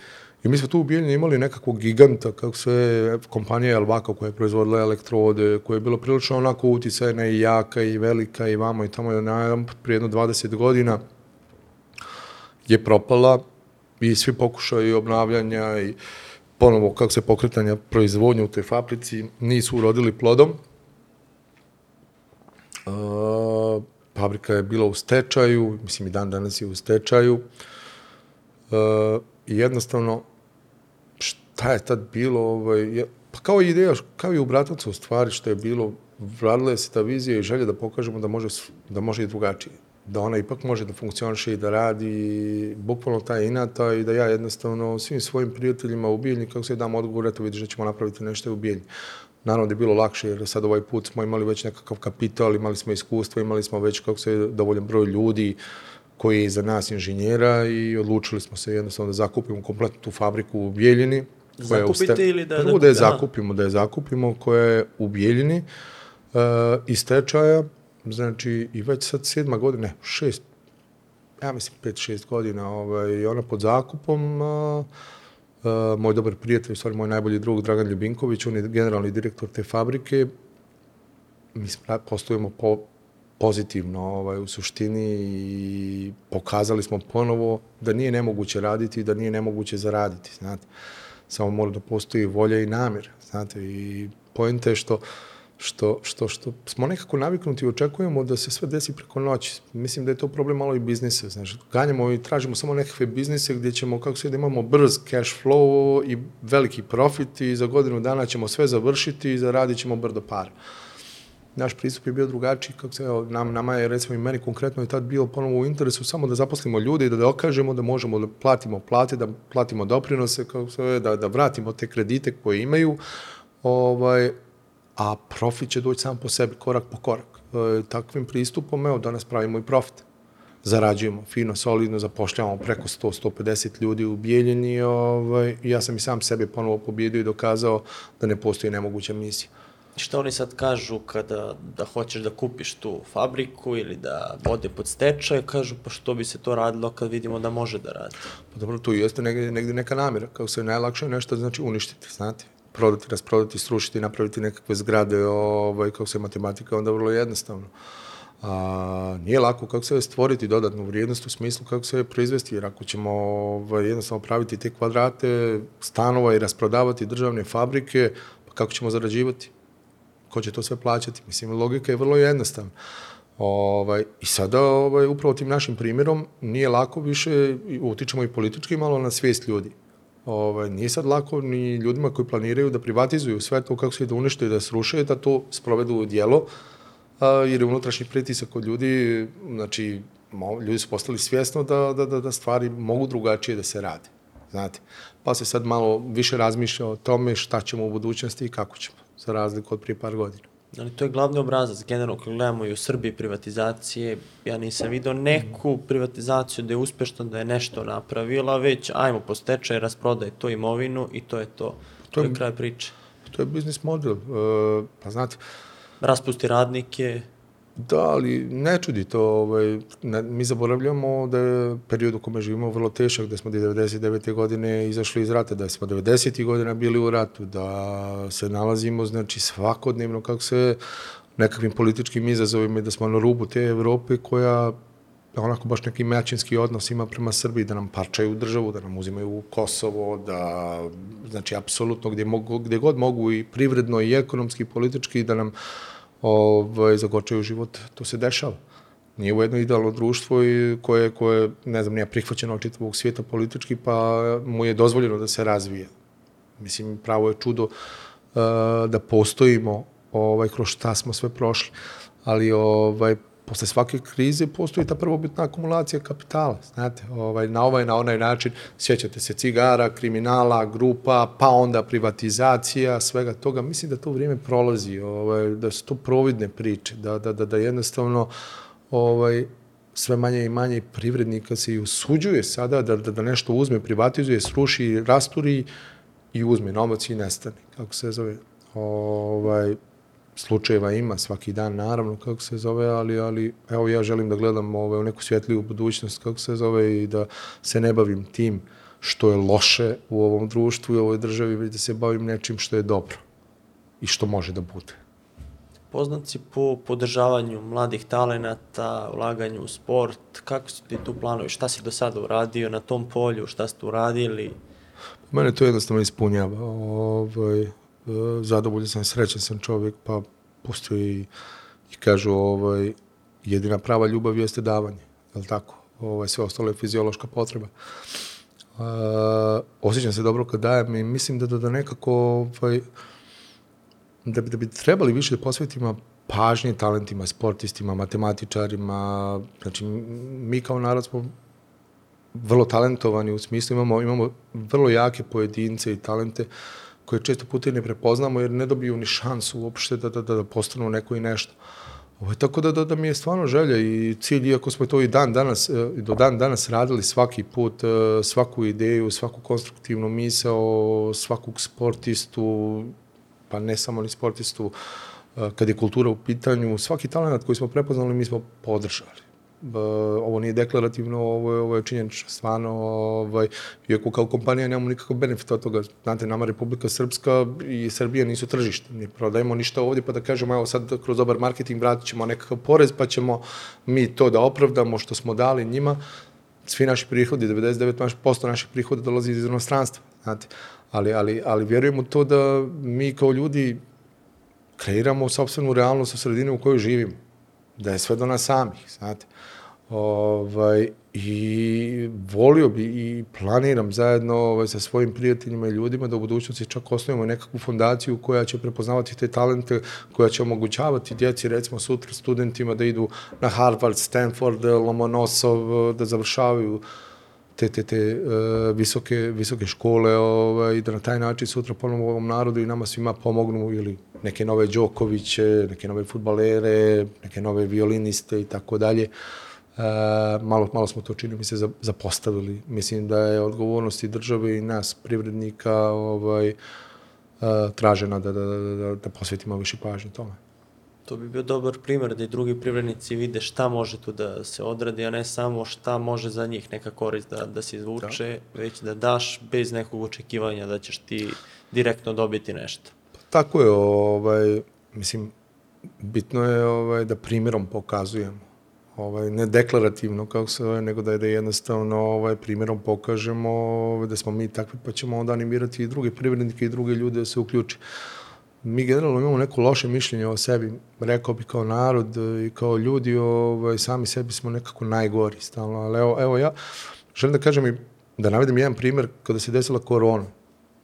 I mi smo tu u Bijeljini imali nekakvog giganta, kako se kompanija Elvako koja je proizvodila elektrode, koja je bila prilično onako uticajna i jaka i velika i vamo i tamo na prije jedno 20 godina je propala i svi pokušaji obnavljanja i ponovo kako se pokretanja proizvodnje u toj fabrici nisu urodili plodom. Uh, fabrika je bila u stečaju, mislim i dan danas je u stečaju. I jednostavno, šta je tad bilo, ovaj, pa kao ideja, kao i u Bratovcu u stvari što je bilo, vradila je se ta vizija i želja da pokažemo da može, da može i drugačije. Da ona ipak može da funkcioniše i da radi, bukvalno ta inata i da ja jednostavno svim svojim prijateljima u Bijeljni, kako se dam odgovor, eto vidiš da ćemo napraviti nešto u Bijeljni. Naravno da je bilo lakše, jer sad ovaj put smo imali već nekakav kapital, imali smo iskustvo, imali smo već kako se dovoljan broj ljudi, koji je iza nas inženjera i odlučili smo se jednostavno da zakupimo kompletnu tu fabriku u Bijeljini. Koja Zakupite ste- ili da- Prvo da- da je zakupimo, da je zakupimo, koja je u Bijeljini uh, iz stečaja, znači i već sad sedma godina, ne, šest, ja mislim pet, šest godina, ovaj, ona pod zakupom, uh, uh, moj dobar prijatelj, stvari moj najbolji drug Dragan Ljubinković, on je generalni direktor te fabrike, mi poslujemo po, pozitivno ovaj, u suštini i pokazali smo ponovo da nije nemoguće raditi i da nije nemoguće zaraditi, znate. Samo mora da postoji volja i namjer, znate, i pojenta je što što, što, što smo nekako naviknuti i očekujemo da se sve desi preko noći. Mislim da je to problem malo i biznisa. Znači, ganjamo i tražimo samo nekakve biznise gdje ćemo, kako se da imamo brz cash flow i veliki profit i za godinu dana ćemo sve završiti i zaradit ćemo brdo para naš pristup je bio drugačiji, kako se, evo, nam, nama je, recimo i meni konkretno je tad bilo ponovo u interesu samo da zaposlimo ljude i da dokažemo da možemo da platimo plate, da platimo doprinose, kako se, da, da vratimo te kredite koje imaju, ovaj, a profit će doći sam po sebi, korak po korak. E, takvim pristupom, evo, danas pravimo i profit. Zarađujemo fino, solidno, zapošljavamo preko 100-150 ljudi u Bijeljini. Ovaj, ja sam i sam sebe ponovo pobjedio i dokazao da ne postoji nemoguća misija. Šta oni sad kažu kada da hoćeš da kupiš tu fabriku ili da vode pod stečaj, kažu pa što bi se to radilo kad vidimo da može da radi. Pa dobro, tu jeste negdje, negdje neka namjera. Kako se najlakše je nešto znači uništiti, znate. Prodati, rasprodati, srušiti, napraviti nekakve zgrade, ovaj, kako se matematika, onda vrlo jednostavno. A, nije lako kako se stvoriti dodatnu vrijednost u smislu kako se proizvesti, jer ako ćemo ovaj, jednostavno praviti te kvadrate stanova i rasprodavati državne fabrike, pa kako ćemo zarađivati? Ko će to sve plaćati? Mislim, logika je vrlo jednostavna. Ovaj, I sada, ovaj, upravo tim našim primjerom, nije lako više, utičemo i politički malo na svijest ljudi. Ovaj, nije sad lako ni ljudima koji planiraju da privatizuju sve to kako se da unište i da sruše, da to sprovedu u dijelo, a, jer je unutrašnji pritisak od ljudi, znači, ljudi su postali svjesno da, da, da, da stvari mogu drugačije da se rade. Znate, pa se sad malo više razmišlja o tome šta ćemo u budućnosti i kako ćemo, za razliku od prije par godina. Ali to je glavni obrazac. Generalno, kad gledamo i u Srbiji privatizacije, ja nisam vidio neku privatizaciju da je uspešna, da je nešto napravila, već ajmo po stečaj, rasprodaj to imovinu i to je to. To, to je kraj priče. To je biznis model. Uh, pa znate, Raspusti radnike, Da, ali ne čudi to. Ovaj, ne, mi zaboravljamo da je period u kome živimo vrlo tešak, da smo 99. godine izašli iz rata, da smo 90. godina bili u ratu, da se nalazimo znači, svakodnevno kako se nekakvim političkim izazovima i da smo na rubu te Evrope koja onako baš neki mećinski odnos ima prema Srbiji, da nam parčaju državu, da nam uzimaju Kosovo, da, znači, apsolutno gde, mogu, gde god mogu i privredno i ekonomski i politički, da nam ovaj, zagorčaju život, to se dešava. Nije u jedno idealno društvo i koje, koje, ne znam, nije prihvaćeno od čitavog svijeta politički, pa mu je dozvoljeno da se razvije. Mislim, pravo je čudo uh, da postojimo ovaj, kroz šta smo sve prošli. Ali ovaj, posle svake krize postoji ta prvobitna akumulacija kapitala, znate, ovaj, na ovaj, na onaj način, sjećate se cigara, kriminala, grupa, pa onda privatizacija, svega toga, mislim da to vrijeme prolazi, ovaj, da su to providne priče, da, da, da, da jednostavno ovaj, sve manje i manje privrednika se i usuđuje sada da, da, da nešto uzme, privatizuje, sruši, rasturi i uzme novac i nestane, kako se zove. Ovaj, slučajeva ima svaki dan, naravno, kako se zove, ali, ali evo ja želim da gledam ove, u neku svjetliju budućnost, kako se zove, i da se ne bavim tim što je loše u ovom društvu i ovoj državi, već da se bavim nečim što je dobro i što može da bude. Poznat si po podržavanju mladih talenata, ulaganju u sport. Kako su ti tu planovi? Šta si do sada uradio na tom polju? Šta ste uradili? Mene to jednostavno ispunjava. Ovaj, zadovoljan sam, srećan sam čovjek, pa postoji i kažu ovaj, jedina prava ljubav jeste davanje, je li tako? Ovaj, sve ostalo je fiziološka potreba. Uh, osjećam se dobro kad dajem i mislim da, da, da nekako ovaj, da bi, da bi trebali više da posvetimo pažnje talentima, sportistima, matematičarima. Znači, mi kao narod smo vrlo talentovani u smislu imamo, imamo vrlo jake pojedince i talente uh, koje često puta ne prepoznamo jer ne dobiju ni šansu uopšte da, da, da, da postanu neko i nešto. Ovo, tako da, da, da mi je stvarno želja i cilj, iako smo to i dan danas, e, do dan danas radili svaki put, e, svaku ideju, svaku konstruktivnu misao, svakog sportistu, pa ne samo ni sportistu, e, kad je kultura u pitanju, svaki talent koji smo prepoznali mi smo podržali ovo nije deklarativno, ovo je, ovo je činjenično, stvarno, ovaj, iako kao kompanija nemamo nikakav benefit od toga, znate, nama Republika Srpska i Srbija nisu tržište, mi prodajemo ništa ovdje, pa da kažemo, evo sad kroz dobar marketing vratit ćemo nekakav porez, pa ćemo mi to da opravdamo što smo dali njima, svi naši prihodi, 99% naših prihoda dolazi iz inostranstva, znate, ali, ali, ali vjerujemo to da mi kao ljudi kreiramo sobstvenu realnost u sredini u kojoj živimo, da je sve do nas samih, znate. Ovaj, I volio bi i planiram zajedno ovaj, sa svojim prijateljima i ljudima da u budućnosti čak osnovimo nekakvu fondaciju koja će prepoznavati te talente, koja će omogućavati djeci, recimo sutra studentima da idu na Harvard, Stanford, Lomonosov, da završavaju te, te, te uh, visoke, visoke škole ovaj, i da na taj način sutra ponovno ovom narodu i nama svima pomognu ili neke nove Đokoviće, neke nove futbalere, neke nove violiniste i tako dalje. E, malo, malo smo to čini mi se zapostavili. Mislim da je odgovornost i države i nas, privrednika, ovaj, e, tražena da, da, da, da, da posvetimo više pažnje tome. To bi bio dobar primer da i drugi privrednici vide šta može tu da se odradi, a ne samo šta može za njih neka korist da, da se izvuče, da. već da daš bez nekog očekivanja da ćeš ti direktno dobiti nešto. Tako je, ovaj, mislim, bitno je ovaj, da primjerom pokazujemo ovaj, ne deklarativno kako se zove, nego da je da jednostavno ovaj, primjerom pokažemo ovaj, da smo mi takvi, pa ćemo onda animirati i druge privrednike i druge ljude da se uključi. Mi generalno imamo neko loše mišljenje o sebi, rekao bi kao narod i kao ljudi, ovaj, sami sebi smo nekako najgori stalno, ali evo, evo ja želim da kažem i da navedem jedan primjer kada se desila korona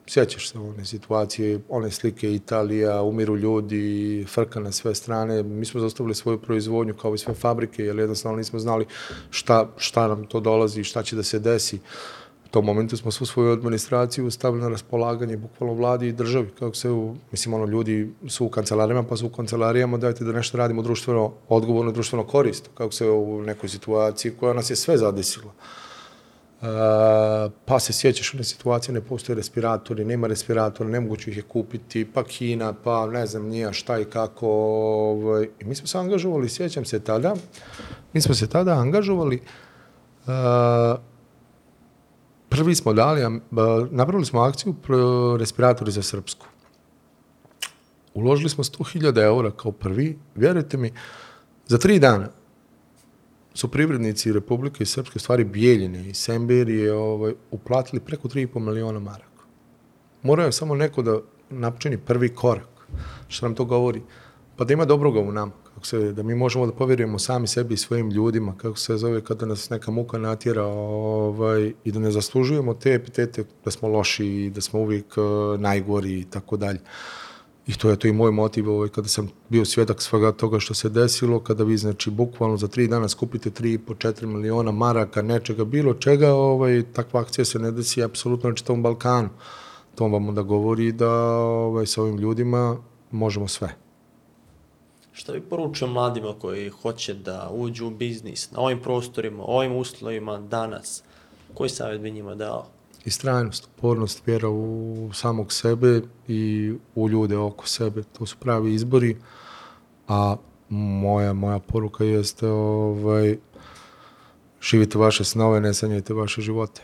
sjećaš se one situacije, one slike Italija, umiru ljudi, frka na sve strane. Mi smo zastavili svoju proizvodnju kao i sve fabrike, jer jednostavno nismo znali šta, šta nam to dolazi, šta će da se desi. U tom momentu smo svu svoju administraciju stavili na raspolaganje bukvalno vladi i državi. Kako se, mislim, ono, ljudi su u kancelarijama, pa su u kancelarijama, dajte da nešto radimo društveno, odgovorno, društveno korisno. Kako se u nekoj situaciji koja nas je sve zadesila. Uh, pa se sjećaš one situacije, ne postoje respiratori, nema respiratora, nemoguće ih je kupiti, pa Kina, pa ne znam nija šta i kako. Ovaj. I mi smo se angažovali, sjećam se tada, mi smo se tada angažovali, uh, prvi smo dali, uh, napravili smo akciju respiratori za Srpsku. Uložili smo 100.000 eura kao prvi, vjerujte mi, za tri dana su privrednici Republike Srpske, stvari Bijeljine i Semberije, ovaj, uplatili preko 3,5 miliona maraka. Morao je samo neko da napčini prvi korak. Što nam to govori? Pa da ima dobroga u nama. Kako se, da mi možemo da povjerujemo sami sebi i svojim ljudima, kako se zove kada nas neka muka natjera ovaj, i da ne zaslužujemo te epitete da smo loši i da smo uvijek uh, najgori i tako dalje. I to je to i moj motiv ovaj, kada sam bio svjedak svega toga što se desilo, kada vi znači bukvalno za tri dana skupite 3,5-4 miliona maraka, nečega, bilo čega, ovaj, takva akcija se ne desi apsolutno na čitavom Balkanu. To vam onda govori da ovaj, sa ovim ljudima možemo sve. Šta bi poručio mladima koji hoće da uđu u biznis na ovim prostorima, ovim uslovima danas? Koji savjet bi njima dao? Istrajnost, upornost, vjera u samog sebe i u ljude oko sebe. To su pravi izbori, a moja, moja poruka jeste ovaj, živite vaše snove, ne sanjajte vaše živote.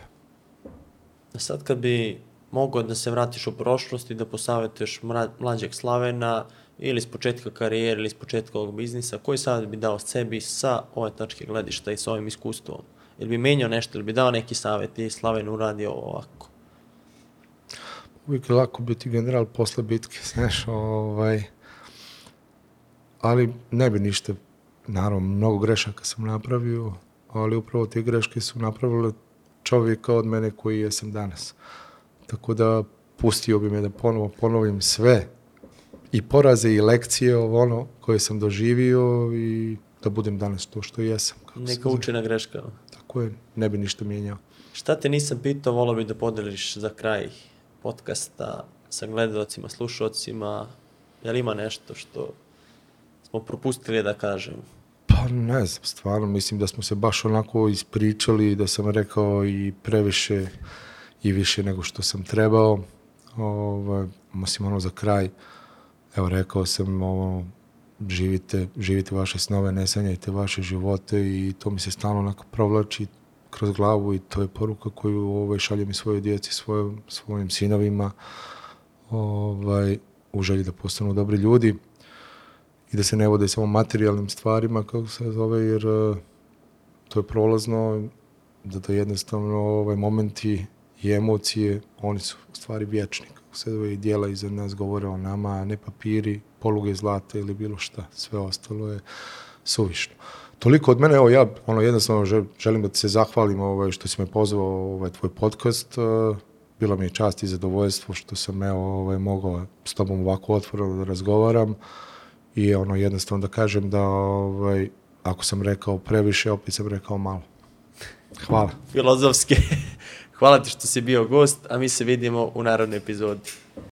A sad kad bi mogao da se vratiš u prošlost i da posavjetuješ mlađeg Slavena ili s početka karijere ili s početka ovog biznisa, koji savjet bi dao sebi sa ove tačke gledišta i sa ovim iskustvom? Ili bi menjao nešto, ili bi dao neki savjet i Slaven uradi ovo ovako? Uvijek je lako biti general posle bitke, znaš, ovaj, ali ne bi ništa, naravno, mnogo grešaka sam napravio, ali upravo te greške su napravile čovjeka od mene koji jesam danas. Tako da pustio bi me da ponovo ponovim sve i poraze i lekcije ovo ono koje sam doživio i da budem danas to što jesam. Kako Neka učena greška. Tako je, ne bi ništa mijenjao. Šta te nisam pitao, volao bi da podeliš za kraj podcasta sa gledalcima, slušalcima. Je li ima nešto što smo propustili da kažem? Pa ne znam, stvarno, mislim da smo se baš onako ispričali, da sam rekao i previše i više nego što sam trebao. Ovaj, mislim, ono za kraj, evo rekao sam, ovo, živite, živite vaše snove, ne sanjajte vaše živote i to mi se stalno onako provlači kroz glavu i to je poruka koju ovaj, šaljem i svojoj djeci, svojim, svojim sinovima ovaj, u želji da postanu dobri ljudi i da se ne vode samo materijalnim stvarima, kako se zove, jer uh, to je prolazno, da to jednostavno ovaj, momenti i emocije, oni su stvari vječni, i dijela iza nas govore o nama, a ne papiri, poluge zlata ili bilo šta, sve ostalo je suvišno. Toliko od mene, evo ja ono jednostavno želim da ti se zahvalim ovaj, što si me pozvao ovaj tvoj podcast. Uh, bilo mi je čast i zadovoljstvo što sam evo ovaj, mogao s tobom ovako otvoreno da razgovaram i ono jednostavno da kažem da ovaj, ako sam rekao previše, opet sam rekao malo. Hvala. Filozofski. Hvala ti što si bio gost, a mi se vidimo u narodnoj epizodi.